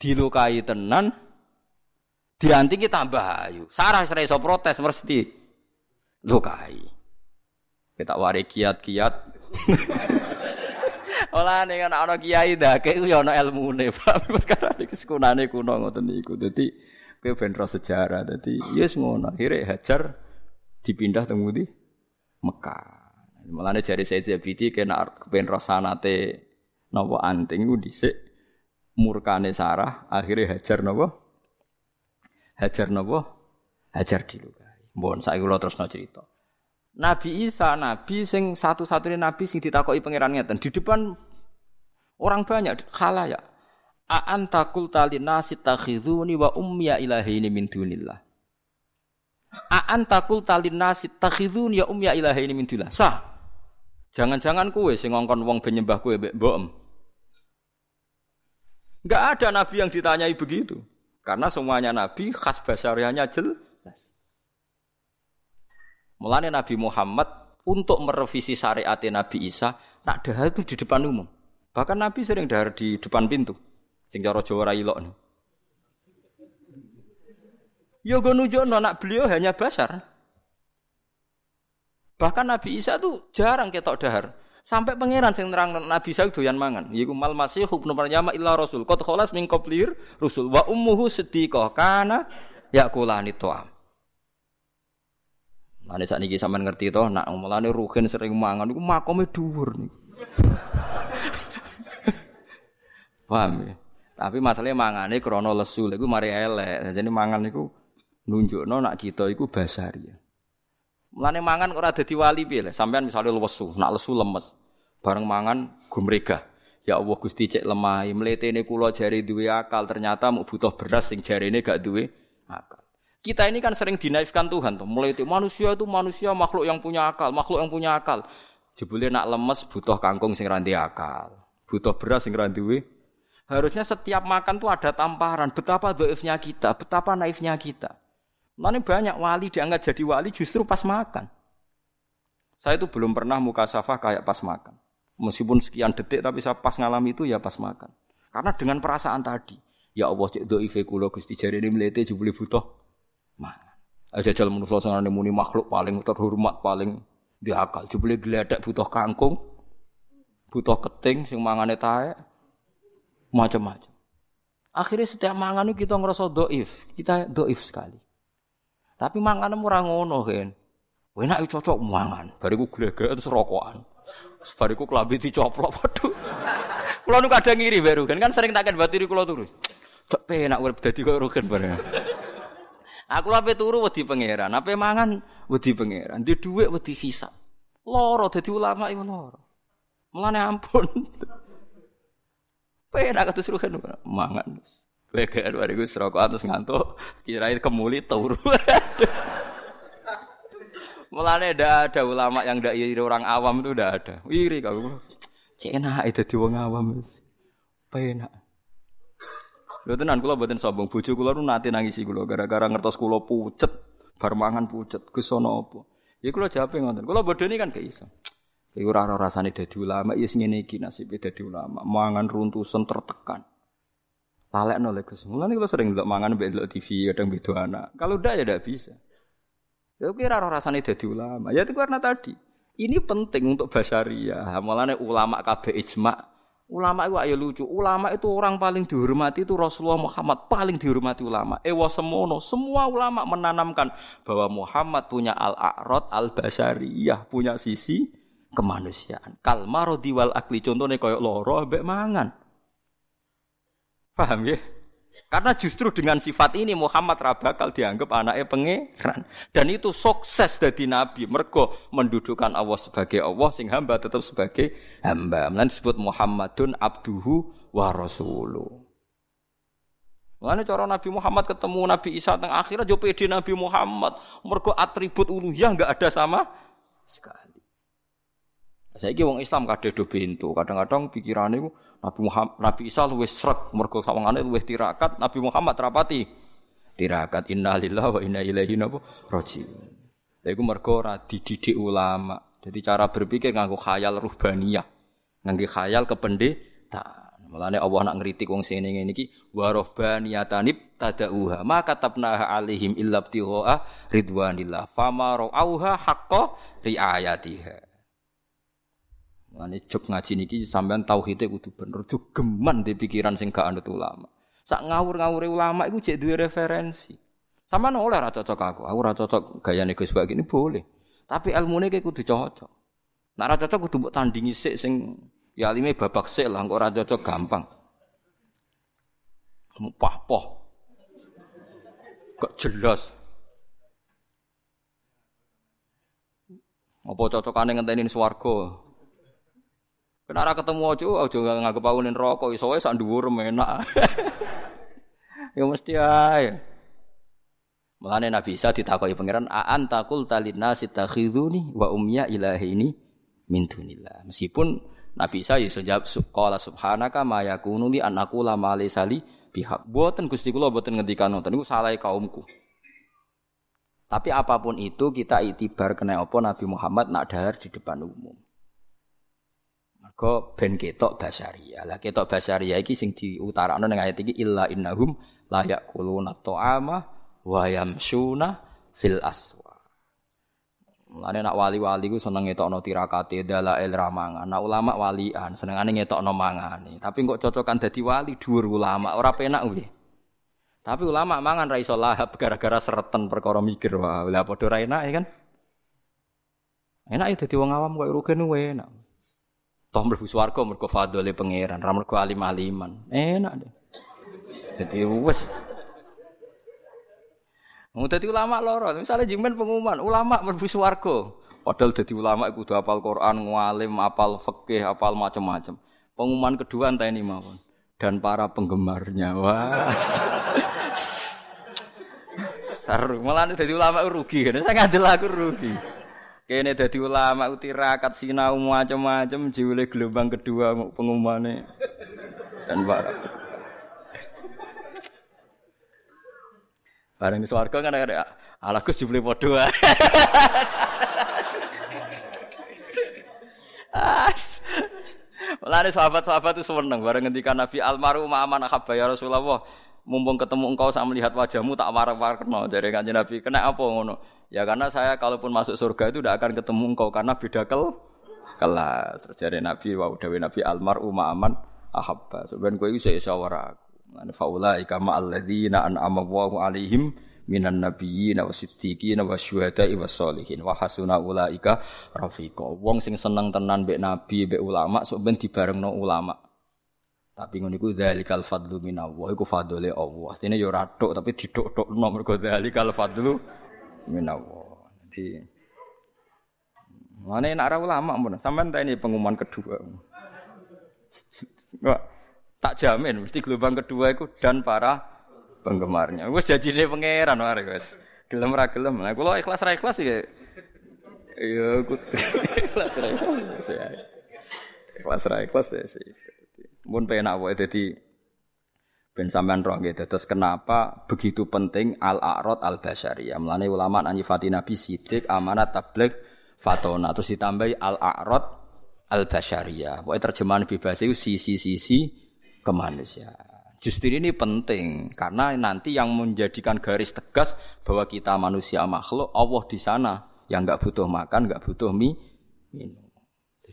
Dilukai tenan dianti kita tambah ayu. Sarah ora iso protes mesti lukai. Kita wari kiat-kiat. Olah ning ana kiai ndake ku yo ana ilmune, Pak. Perkara iki sekunane kuno ngoten niku. Dadi kowe ben sejarah. Dadi yes ngono. Akhire hajar dipindah teng di Mekah. Mulane jari Said Zabidi kena kepen rosanate napa anting ku dhisik murkane Sarah akhirnya hajar napa? Hajar napa? Hajar dilukai. Mbon saiki kula terusno cerita. Nabi Isa nabi sing satu-satunya nabi sing ditakoki pangeran ngeten di depan orang banyak khalayak. A anta qulta nasi takhizuni wa ummiya ilahi min dunillah. Aan takul talin nasi takhidun ya um ya ilahi ini min Sah. Jangan-jangan kue sing ngongkon wong penyembah kue mbek mbok. Enggak ada nabi yang ditanyai begitu. Karena semuanya nabi khas basariahnya jelas. Mulane Nabi Muhammad untuk merevisi syariat Nabi Isa, nak dahar itu di depan umum. Bahkan Nabi sering dahar di depan pintu. Sing cara Jawa ra ilok. Ya gue nunjukno anak beliau hanya basar. Bahkan Nabi Isa tuh jarang ketok dahar. Sampai pangeran sing nerang Nabi Isa doyan mangan. Yiku mal masih hubnu Maryam illa rasul. Qad khalas min qablir rusul wa ummuhu siddiqah kana yakulani to'am. Mane saat niki sampean ngerti toh, nak mulane rugen sering mangan iku makome dhuwur niku. Paham ya? Tapi masalahnya mangane krono lesu, iku mari elek. Jadi mangan iku nunjukno nak kita iku basari. Mulane mangan ora dadi wali piye Sampean misalnya lesu, nak lesu lemes. Bareng mangan gumrega. Ya Allah Gusti cek lemah, mletene kula jari duwe akal, ternyata mau butuh beras sing jarine gak duwe akal. Kita ini kan sering dinaifkan Tuhan tuh. Mulai itu manusia itu manusia makhluk yang punya akal, makhluk yang punya akal. Jebule nak lemes butuh kangkung sing randi akal, butuh beras sing randi Harusnya setiap makan tuh ada tamparan. Betapa doifnya kita, betapa naifnya kita. Mana banyak wali diangkat jadi wali justru pas makan. Saya itu belum pernah muka safah kayak pas makan. Meskipun sekian detik tapi saya pas ngalami itu ya pas makan. Karena dengan perasaan tadi, ya Allah cek do ife kulo Gusti jari ini melete jubli butuh Aja jalan manusia sangat muni makhluk paling terhormat paling diakal. Jubli geledak butuh kangkung, butuh keting sing mangane tae macam-macam. Akhirnya setiap mangan itu kita ngerasa doif, kita doif sekali. Tapi mangan ora ngono kan. Enak cocok mangan. Bariku glegeken serokokan. Bariku klambi dicoplok. Waduh. Kula nu kadang ngiri baru kan kan sering takkan batiri kula turu. Tok penak urip dadi kok rugen bareng. Aku ape turu wedi pangeran, ape mangan wedi pangeran. Di dhuwit wedi hisab. Loro dadi ulama iku loro. Mulane ampun. Penak kados rugen mangan. Leger bariku serokokan terus ngantuk, kirain kemuli turu. Mulane ndak ada ulama yang ndak iri orang awam itu ndak ada. Iri kau. Enak itu di wong awam. Penak. Lho tenan kula mboten sombong, bojo kula nu nate nangisi kula gara-gara ngertos kula pucet, bar mangan pucet, Gus ana apa? Ya kula jawabe ngoten. Kula bodoni kan gak iso. Iku ora rasane dadi ulama, ya sing ngene iki nasibe dadi ulama, mangan runtusan tertekan. Lalek nolak Gus. Mulane kalau sering ndelok mangan mbek ndelok TV kadang beda anak. Kalau udah ya tidak bisa. Ya kira roh rasane dadi ulama. Ya itu karena tadi. Ini penting untuk basaria. Mulane ulama kabeh ijma Ulama itu ayo lucu. Ulama itu orang paling dihormati itu Rasulullah Muhammad paling dihormati ulama. Ewa semono, semua ulama menanamkan bahwa Muhammad punya al-a'rad al-basariyah, punya sisi kemanusiaan. Kalmaro diwal akli contohnya kayak loro ambek mangan. Paham ya? Karena justru dengan sifat ini Muhammad rabakal dianggap anaknya pangeran. Dan itu sukses dari Nabi. Mergo mendudukkan Allah sebagai Allah, sing hamba tetap sebagai hamba. Melan disebut Muhammadun abduhu wa rasuluh. Mulane cara Nabi Muhammad ketemu Nabi Isa teng akhirnya jo pede Nabi Muhammad. Mergo atribut uluhiyah enggak ada sama sekali. Saya wong Islam kadhe do bento, kadang-kadang pikirane Nabi Muhammad, Nabi Isa luwih srek mergo sawangane luwih tirakat, Nabi Muhammad rapati tirakat innalillahi wa inna ilaihi rajiun. Lha iku mergo ora dididik ulama. Jadi cara berpikir nganggo khayal ruhbaniyah. Nganggo khayal kependetaan. Mulane Allah nak ngritik wong sing ngene iki wa ruhbaniyatanib tadauha ma katabnaha alaihim illa ibtigha ridwanillah fama ra'auha haqqa riayatiha. Mane jog ngaji niki sampean tauhide kudu bener, kudu geman di pikiran sing gak anut ulama. Sak ngawur-ngawure ulama iku jek duwe referensi. Sampean oleh ra cocok aku, aku ra cocok gayane Gus Bak ini boleh. Tapi ilmune ki kudu cocok. Nek ra cocok kudu mbok tandingi sik sing ya alime babak sik lah, kok ora cocok gampang. Pah-poh. Kok jelas. Apa cocokane ngenteni swarga? Kenara ketemu ojo, ojo nggak nganggep aku rokok, iso wae sak dhuwur enak. ya mesti ae. Mulane Nabi Isa ditakoki pangeran, "A anta qul nasi takhiduni wa ummiya ini min dunillah." Meskipun Nabi Isa iso jawab qala subhanaka ma yakunu li an aqula ma laysa li bihaq. Boten Gusti kula boten ngendikan ngoten niku salah kaumku. Tapi apa pun itu kita itibar kena apa Nabi Muhammad nak dahar di depan umum. Mergo ben ketok basaria. Lah ketok basaria iki sing diutarakno ning ayat iki illa innahum la yaquluna ta'ama wa yamsuna fil aswa. Mulane nak wali-wali ku seneng ngetokno tirakate dalail ramangan. Nak ulama walian senengane ngetokno mangane. Tapi kok cocokan dadi wali dhuwur ulama ora penak kuwi. Tapi ulama mangan ra iso lahap gara-gara sereten perkara mikir wah. Lah padha ra enak ya kan? Enak ya dadi wong awam kok rugen enak. Toh mlebu swarga mergo fadhole pangeran, ra mergo alim-aliman. Enak deh. Jadi wes. Mau dadi ulama loro, misalnya jimen pengumuman, ulama mlebu swarga. Padahal dadi ulama iku kudu hafal Quran, ngalim, hafal fikih, hafal macam-macam. Pengumuman kedua entah ini mawon. Dan para penggemarnya. Wah. Seru, malah dadi ulama rugi. Saya ngadil aku rugi. Kene dadi ulama utirakat sinau macam-macam jiwile gelombang kedua pengumumane. Dan para Bareng swarga kan ada ala Gus jumlah padha. As. Mulane sahabat-sahabat itu seneng bareng ngendikan Nabi almarhum aman ahabba ya Rasulullah. Mumpung ketemu engkau saya melihat wajahmu tak warak-warakno dari kanjeng Nabi. Kena apa ngono? Ya karena saya kalaupun masuk surga itu tidak akan ketemu engkau karena beda kel kelas. Terjadi Nabi wa dawe Nabi almar umma aman ahabba. Sebenarnya kowe iso iso ora aku. Lan faula ika ma alladzina an'ama Allahu alaihim minan nabiyyin wa siddiqin wa syuhada'i was sholihin wa hasuna ulaika rafiqa. Wong sing seneng tenan mbek nabi mbek ulama sok ben dibarengno ulama. Tapi ngono iku dzalikal fadlu minallah iku fadlule Allah. Artine yo ya ratok tapi didok-dokno mergo dzalikal fadlu minallah. Jadi mana nak ulama pun sampean ini pengumuman kedua. Enggak, tak jamin mesti gelombang kedua itu dan para penggemarnya. Wis janjine pangeran wae wis. Gelem ra gelem. Nah kula ikhlas ra ikhlas ya. Ya aku ikhlas ra ikhlas ya. Ikhlas ra ikhlas ya sih. Mun penak wae dadi Ben sampean roh nggih terus kenapa begitu penting al-a'rad al-basyariyah. Mulane ulama nyifati Nabi sidik, amanat, tabligh, fatona terus ditambahi al-a'rad al-basyariyah. Pokoke terjemahan bebas itu sisi-sisi kemanusiaan. Justru ini penting karena nanti yang menjadikan garis tegas bahwa kita manusia makhluk Allah di sana yang nggak butuh makan, nggak butuh mie.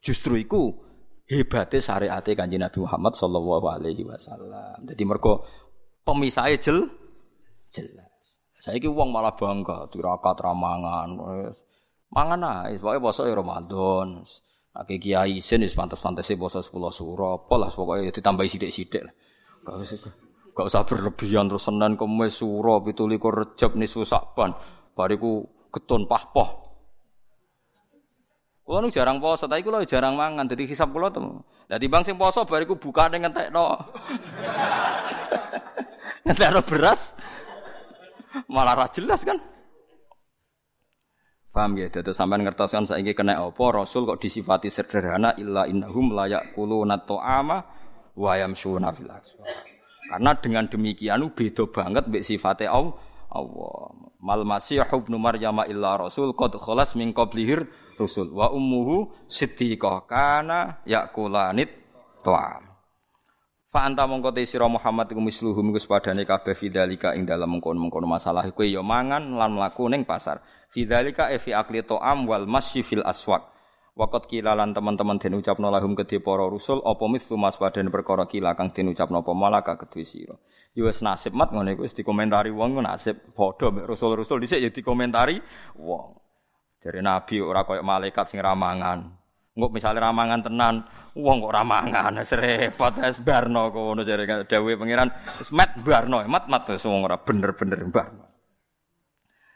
Justru itu hebatnya syariate Kanjeng Nabi Muhammad sallallahu alaihi wasallam. Jadi mergo pemisahnya jel jelas. Saiki wong malah bangga tirakat ramangan. Mangan ae, pokoke poso Ramadan. Ake kiai isin wis pantes-pantese poso 10 suro, apa lah pokoke ditambahi sithik-sithik. Gak usah gak usah berlebihan terus Senin Kamis suro 17 Rejab nisfu Saban. Bariku getun pahpoh. Kulo nu jarang poso, tapi kulo jarang mangan. Jadi hisap kulo tuh. Jadi bang sing poso bariku buka dengan no. Ngentekno beras. Malah ra jelas kan. Paham ya? Jadi sampean ngertos kan saiki kena apa Rasul kok disifati sederhana illa innahum layak kuluna ta'ama wa yamshuna fil Karena dengan demikian beda banget mbek sifate Allah. Mal masih ibnu Maryam illa rasul qad khalas min qablihir rusul wa ummuhu siddiqah kana yakulanit ta'am. Fa anta mongko te sira Muhammad iku misluhum iku sepadane kabeh fidzalika ing dalem mengkono-mengkono masalah kowe ya mangan lan mlaku ning pasar. Fidzalika e fi akli ta'am wal masyi fil aswaq. Waqat kila lan teman-teman den ucapno lahum kedhe para rusul apa mislu mas padane perkara kila kang den ucapno apa malaka kedhe sira. Ya wis nasib mat ngene iku wis dikomentari wong nasib padha mek rusul-rusul dhisik ya dikomentari wong. Dari Nabi ora koyo malaikat sing ramangan. Engko misale ramangan tenan, Wong kok ramangan wis repot wis barno kono jare dawuhe pangeran wis mat barno mat mat wis wong ora bener-bener barno.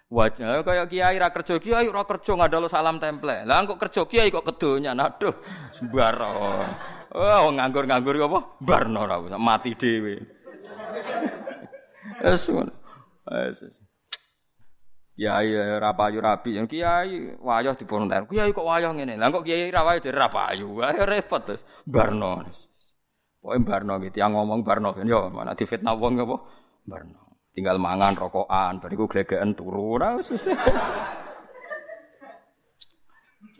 Wajah kaya kiai ra kerja kiai ora kerja ngadalo salam temple. Lah kok kerja kiai kok kedonya aduh sembaro. Oh nganggur-nganggur apa? Barno ra mati dhewe. Wes ngono. Wes. Kiai ra payu rabi, kiai wayah diponten. Kiai kok wayah ngene. Lah kok kiai ra wayah ra. Ayo repot terus. Barno. Pokoke barno gitu. Yang ngomong barno kan yo mana difitnah wong apa? Barno. Tinggal mangan rokokan, bariku glegeken turu. Wis.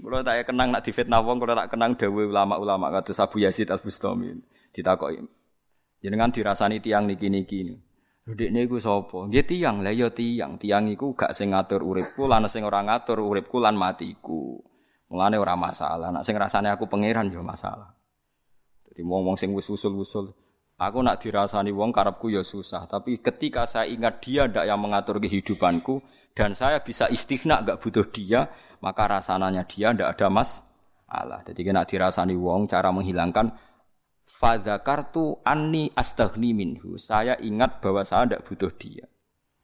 Kulo tak kenang nak difitnah wong, kulo tak kenang dawuh ulama-ulama kados Abu Yazid Al-Bustami. Ditakoki. Jenengan dirasani tiang niki-niki. Dekne iku sapa? Nggih tiyang, lah ya tiyang. Tiyang iku gak sing ngatur uripku lan sing ora ngatur uripku lan matiku. Mulane ora masalah. Nek sing rasane aku pangeran ya masalah. Jadi wong-wong sing wis usul-usul, aku nak dirasani wong karepku ya susah, tapi ketika saya ingat dia ndak yang mengatur kehidupanku dan saya bisa istighna gak butuh dia, maka rasanya dia ndak ada mas Allah. Jadi kena dirasani wong cara menghilangkan Fadzakartu anni astaghni minhu. Saya ingat bahwa saya tidak butuh dia.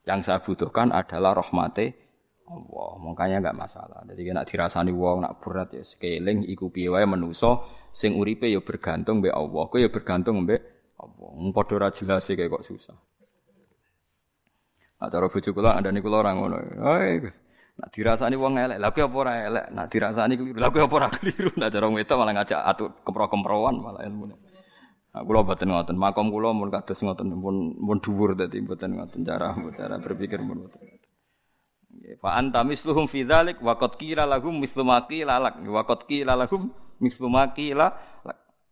Yang saya butuhkan adalah rahmate Allah. Makanya enggak masalah. Jadi nak dirasani wong nak berat ya sekeling iku piye wae menusa sing uripe ya bergantung mbek Allah. Kowe ya bergantung mbek Allah. Mung padha ora jelas e kok susah. Nak cara bojo kula andane kula ora ngono. Hei, Nak dirasani wong elek, lha apa ora elek? Nak dirasani keliru, lha apa ora keliru? Nak cara wedok malah ngajak atu kempro-kemproan malah ilmune. Kula boten ngoten, makom kula mun kados ngoten pun pun dhuwur dadi boten ngoten cara cara berpikir pun boten. Nggih, fa anta misluhum fi dzalik wa qad qila lahum mislu ma qila lak wa qad qila lahum mislu ma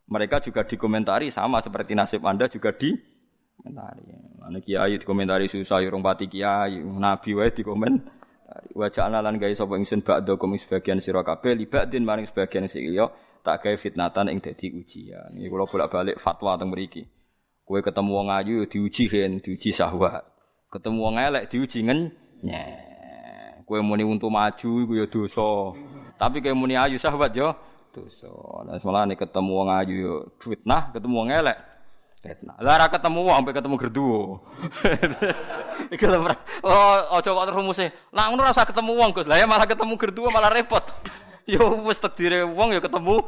Mereka juga dikomentari sama seperti nasib Anda juga di komentari. Mana kiai dikomentari susah urung pati kiai, nabi wae dikomen. Wa ja'alna lan gawe sapa ingsun ba'da kum sebagian sira kabeh libadin maring sebagian sing liya tak gawe fitnatan ing dadi ujian. Iki kula bolak-balik fatwa teng mriki. Kowe ketemu wong ayu diuji kan, diuji syahwat. Ketemu wong elek diuji ngenyek. Kowe muni untuk maju iku ya dosa. Tapi kowe muni ayu syahwat yo dosa. Lah malah nek ketemu wong ayu yo fitnah, ketemu wong elek fitnah. Lah ora ketemu wong sampai ketemu gerduwo. Iku oh aja kok terus rumuse. Lah ngono ketemu wong Gus. Lah ya malah ketemu gerduwo malah repot. Yo wis takdire wong ya ketemu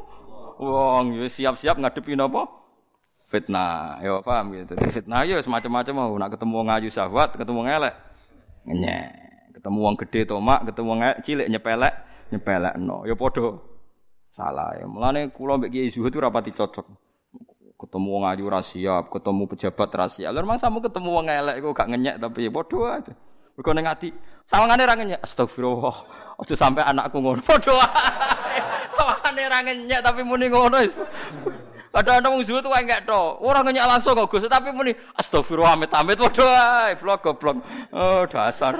wong yo siap-siap ngadepi napa? Fitnah. Yo paham gitu. Jadi fitnah yo semacam-macam mau nak ketemu wong ayu syahwat, ketemu wong elek. Ketemu wong gede tomak, ketemu wong cilik nyepelek, nyepelekno. Yo padha salah ya. Mulane kula mbek Kiai Zuhud ora pati cocok. Ketemu wong ayu ra ketemu pejabat ra siap. Lha memang samu ketemu wong elek kok gak ngenyek tapi ya padha ae. Mergo ning ati sawangane ra. Astagfirullah. Ojo sampai anakku ngono. Padha wae. Sawangane tapi muni ngono. Kadang-kadang wong zuhud tuh enggak to. Ora langsung kok Gus, tapi muni astagfirullah amit-amit padha wae. Blok goblok. Oh, dasar.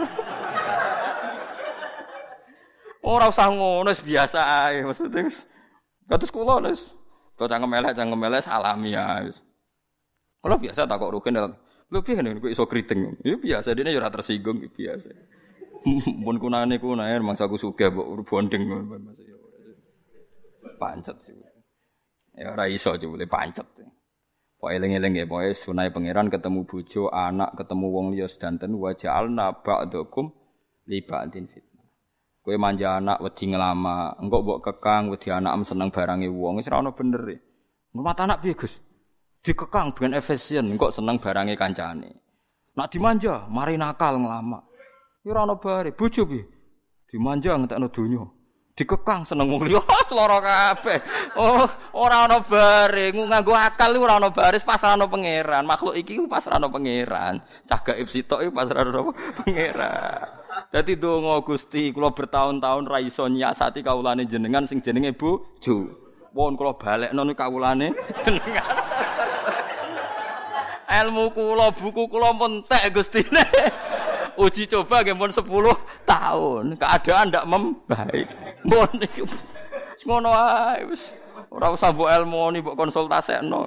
Ora usah ngono biasa ae maksudnya. Kados kula wis To cangkem elek cangkem elek salami ya. Kalau biasa tak kok rugen dalam Lho piye nek kok iso kriting? Ya biasa dene ya ora tersinggung biasa. Mun kunane kunae mangsa aku sugih mbok bonding pancet sih. Ya ora iso jebule pancet. Pokoke eling-eling ya, pokoke sunai pangeran ketemu bojo, anak, ketemu wong liya sedanten wa ja'alna ba'dakum li ba'din fitnah. Kowe manja anak wedi ngelama, engko mbok kekang wedi anak am seneng barange wong, wis ora ono bener e. Rumah anak piye, Gus? Dikekang dengan efisien, engko seneng barange kancane. Nak dimanja, mari nakal ngelama. Ora ono bare, bojo piye? Dimanja ngentekno donya dikekang seneng wong liya seloro kabeh. Oh, ora ana bare, nganggo akal ora ana baris pasrahno pangeran. Makhluk iki pasrahno pangeran. Cah gaib sitok iki pasrahno pangeran. Dadi donga Gusti, kula bertahun-tahun ra iso nyiasati kawulane jenengan sing jenenge bojo. Pun kula balekno kawulane jenengan. Ilmu kula, buku kula mentek Gustine. Uji coba nggih pun 10 tahun. Keadaan ndak membaik. Mun iki ngono ae wis ora usah mbok ilmu ni mbok konsultasekno.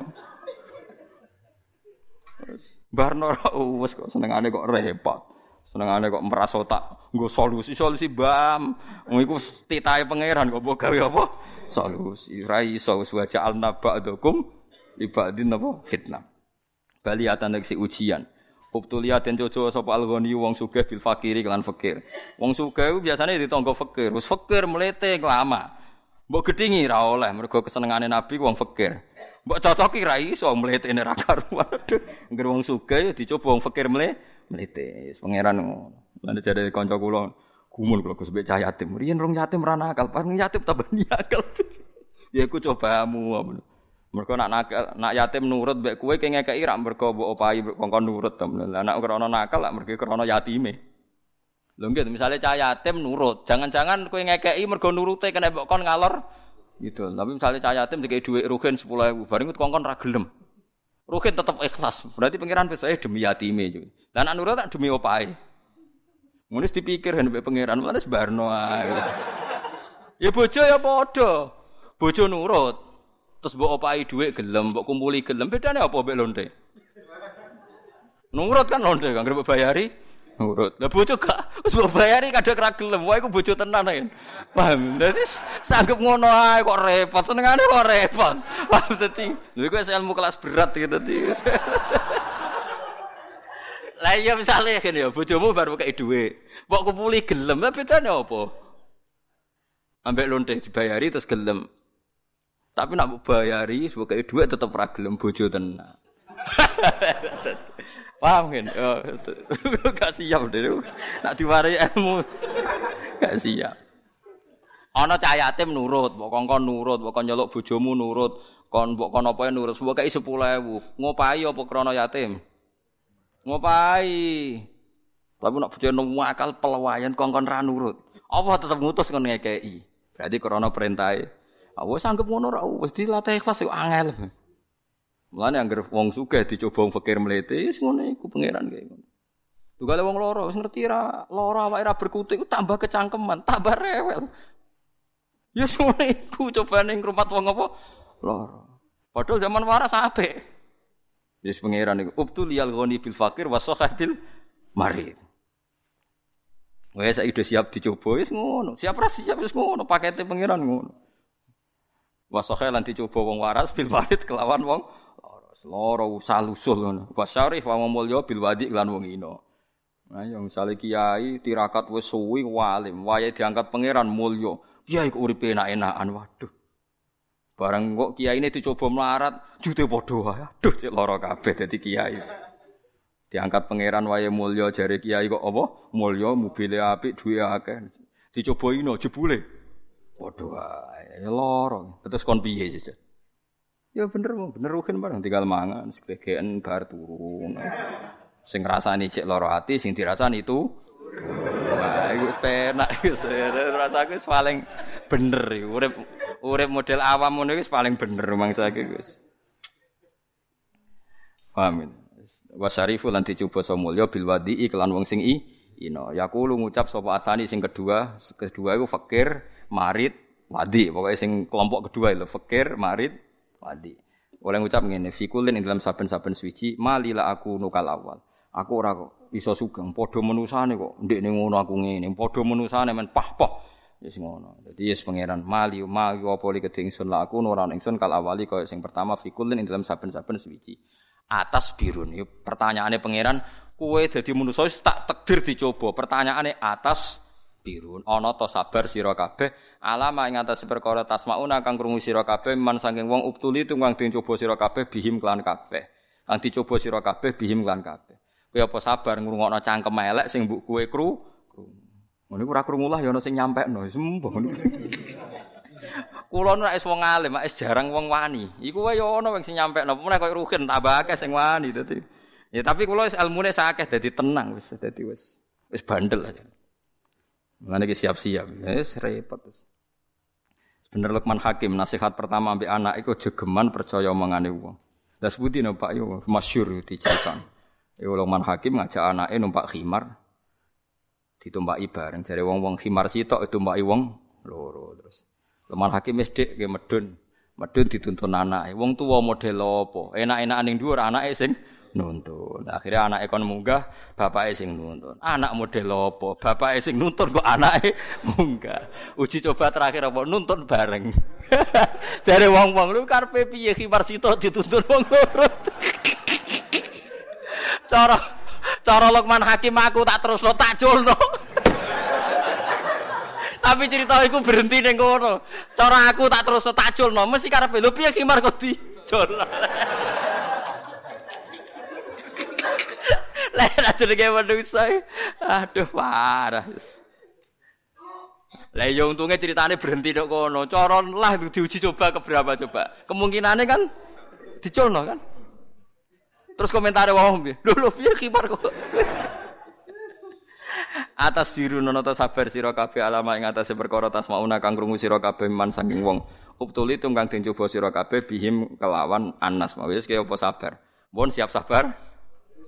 Barno wis kok senengane kok repot. Senengane kok merasa tak nggo solusi solusi bam. Iku titahe pangeran kok mbok gawe apa? Solusi. Ra iso wis waja al naba'dukum ibadin apa fitnah. Baliatan si ujian. Ubtulia den coco sapa alghani wong sugih bil fakiri kelan fakir. Wong sugih ku biasane ditangga fakir, wis fakir mlete lama. Mbok gedhingi oleh mergo kesenengane Nabi wong fakir. Mbok cocoki ra iso mletene ra karuan. Angger wong sugih dicoba wong fakir mle mlete. Wis pangeran ngono. Lan jare kanca kula gumun kula Gus cah yatim. Riyen rong yatim ra nakal, pas yatim tambah nakal. ya aku cobamu. Mergo nak nakal, nak yatim nurut mbek kowe ki ngekeki rak mergo mbok opahi kongkon nurut to. Lah nak krana nakal lak mergo krana yatime. Lho nggih misale cah yatim nurut, jangan-jangan kowe ngekeki mergo nurute kena mbok kon ngalor gitu. Tapi misalnya cah yatim dikei dhuwit rugen 10.000, bareng kongkon ra gelem. Rugen tetep ikhlas. Berarti pangeran besok demi yatime. Lah nak nurut tak demi opahe. Ngono dipikir kan mbek pangeran, wis barno. Ya bojo ya padha. Bojo nurut, Terus mbok opahi dhuwit gelem, mbok kumpuli gelem, bedane apa mbek lonte? Nurut kan lonte kan bayari nurut. Lah bojo gak wis mbok bayari kadang ra gelem, wae iku bojo tenan kan. Paham? Dadi sanggup ngono ae kok repot, senengane kok repot. Paham dadi. Lha iku ilmu kelas berat iki dadi. Lah iya misale ngene ya, bojomu baru kei dhuwit. Mbok kumpuli gelem, bedane apa? Ambek lonte dibayari terus gelem. Tapi nak bayari sebagai duit tetap ragilem bojo tenan. Paham kan? Gak siap deh. Nak diwarai ilmu. Gak siap. Ana cah yatim nurut, mbok kongkon nurut, mbok kon nyeluk bojomu nurut, kon mbok kon apa nurut, mbok kei 10.000. Ngopahi apa krana yatim? Ngopahi. Tapi nak bojone akal pelawayan kongkon ra nurut. Apa tetep ngutus kon ngekeki? Berarti krana perintahe Wes anggap ngono ra wis dilatih ikhlas yo angel. Mulane anggere wong sugih dicoba wong fakir mlete wis ngono iku pangeran kaya ngono. Tugale wong loro wis ngerti ra lara awake ra berkutik iku tambah kecangkeman, tambah rewel. Ya ngono iku cobane ngrumat wong apa? Lara. Padahal zaman waras apik. Wis pangeran iku ubtul liyal ghani bil fakir wa bil marid. Wes saiki siap dicoba wis ngono. Siap ra siap wis ngono, pakete pangeran ngono. Wasohe lan dicoba wong waras bil walid kelawan wong. Loro usah lusul ngono. Wasyarif wa mulya bil wadi lan wong ino. Nah, yang misalnya kiai tirakat wis suwi walim, wayahe diangkat pangeran mulya. Kiai kok uripe enak-enakan. Waduh. Barang kok kiai ini dicoba melarat, jute padha wae. Aduh, cek lara kabeh dadi kiai. Diangkat pangeran wayahe mulya jare kiai kok apa? Mulya mobile apik, duwe akeh. Dicoba ino jebule. Padha wae lara. Terus kon piye jajan? Ya bener bener rugen bareng tinggal mangan segegen bar turun. Sing ngrasani cek lara ati, sing dirasani itu Wah, iku penak iku rasaku wis paling bener. Urip urip model awam ngono paling bener mangsa iki wis. Amin. Wasarifu lan dicoba samulya bil wadi iklan wong sing i ino. Yaqulu ngucap sapa asani sing kedua, kedua iku fakir marid, wadi. Pokoknya sing kelompok kedua itu fakir, marid, Wadi. Oleh ngucap ngene, fikulin ing dalam saben-saben suci, malila aku nukal awal. Aku ora iso sugeng padha menusane kok ndekne ngono aku ngene, padha menusane men pah-pah. Wis ngono. Dadi yes pangeran mali mali apa li kedhe ingsun la aku ora ingsun kal awali kaya sing pertama fikulin ing dalam saben-saben suci. Atas birun. Ya pertanyaane pangeran, kowe dadi manusa tak takdir dicoba. Pertanyaane atas birun. Ana to sabar sira kabeh alama ing atas perkara tasmauna kang krungu sira kabeh man saking wong uptuli tunggang dicoba sira kabeh bihim klan kabeh. Kang dicoba sira kabeh bihim klan kabeh. Kowe apa sabar ngrungokno cangkem elek sing mbok kowe kru? Ngene ora krungu lah ya ana sing nyampekno. Sembah ngono. Kulo nek wis wong alim, wis jarang wong wani. Iku wae ya ana sing nyampekno. Meneh koyo ruhin tambah akeh sing wani dadi. Ya tapi kulo wis ilmune sakeh dadi tenang wis dadi wis wis bandel aja. Mengenai ki siap-siap, wis repot wis. Bener Lukman Hakim nasihat pertama ambek anak iku jegeman percaya omongane wong. Lah sebuti no Pak yo masyhur diceritakan. Iku Luqman Hakim ngajak anake numpak khimar. Ditumpaki bareng jare wong-wong khimar sitok ditumpaki wong loro terus. Luqman Hakim wis ke medun. Medun dituntun anake. Wong tuwa model apa? Enak-enakan ning dhuwur anake sing nuntun. Akhirnya anak kon munggah, bapake sing nuntun. Anak model apa? Bapake sing nuntun kok anake munggah. Uji coba terakhir apa? Nuntun bareng. Dari wong-wong lu karepe piye khimar sitok dituntun wong loro. Cara cara Lukman Hakim aku tak terus lo tak culno. Tapi cerita iku berhenti ning kono. Cara aku tak terus tak culno, mesti karepe lho piye khimar kok dicul. Lah jenenge manusa. Aduh parah. Lah ya untungnya ceritanya berhenti dok kono. Cara lah diuji coba ke berapa coba. Kemungkinannya kan diculno kan. Terus komentar wong piye? Lho lho piye kibar kok. atas biru nono to sabar sira kabeh alama ing atas perkara tasmauna kang krungu sira kabeh man saking wong. Uptuli tunggang den coba sira kabeh bihim kelawan anas mau wis kaya apa sabar. Mohon siap sabar.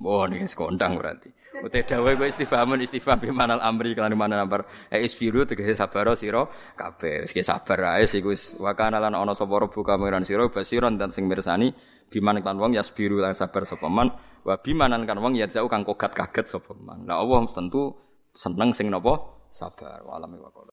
Mohon iki kondang berarti. Ute dawe kok istifhamun istifham bi manal amri kelan mana nambar. E isbiru tegese sabar sira kabeh. Wis sabar ae wis wa kana lan ana sapa buka pangeran sira basiron dan sing mirsani biman kan wong yasbiru lan sabar sapa man wa bimanan kan wong yadzau kang kogat kaget sapa man. Lah Allah tentu seneng sing napa sabar wa alami wa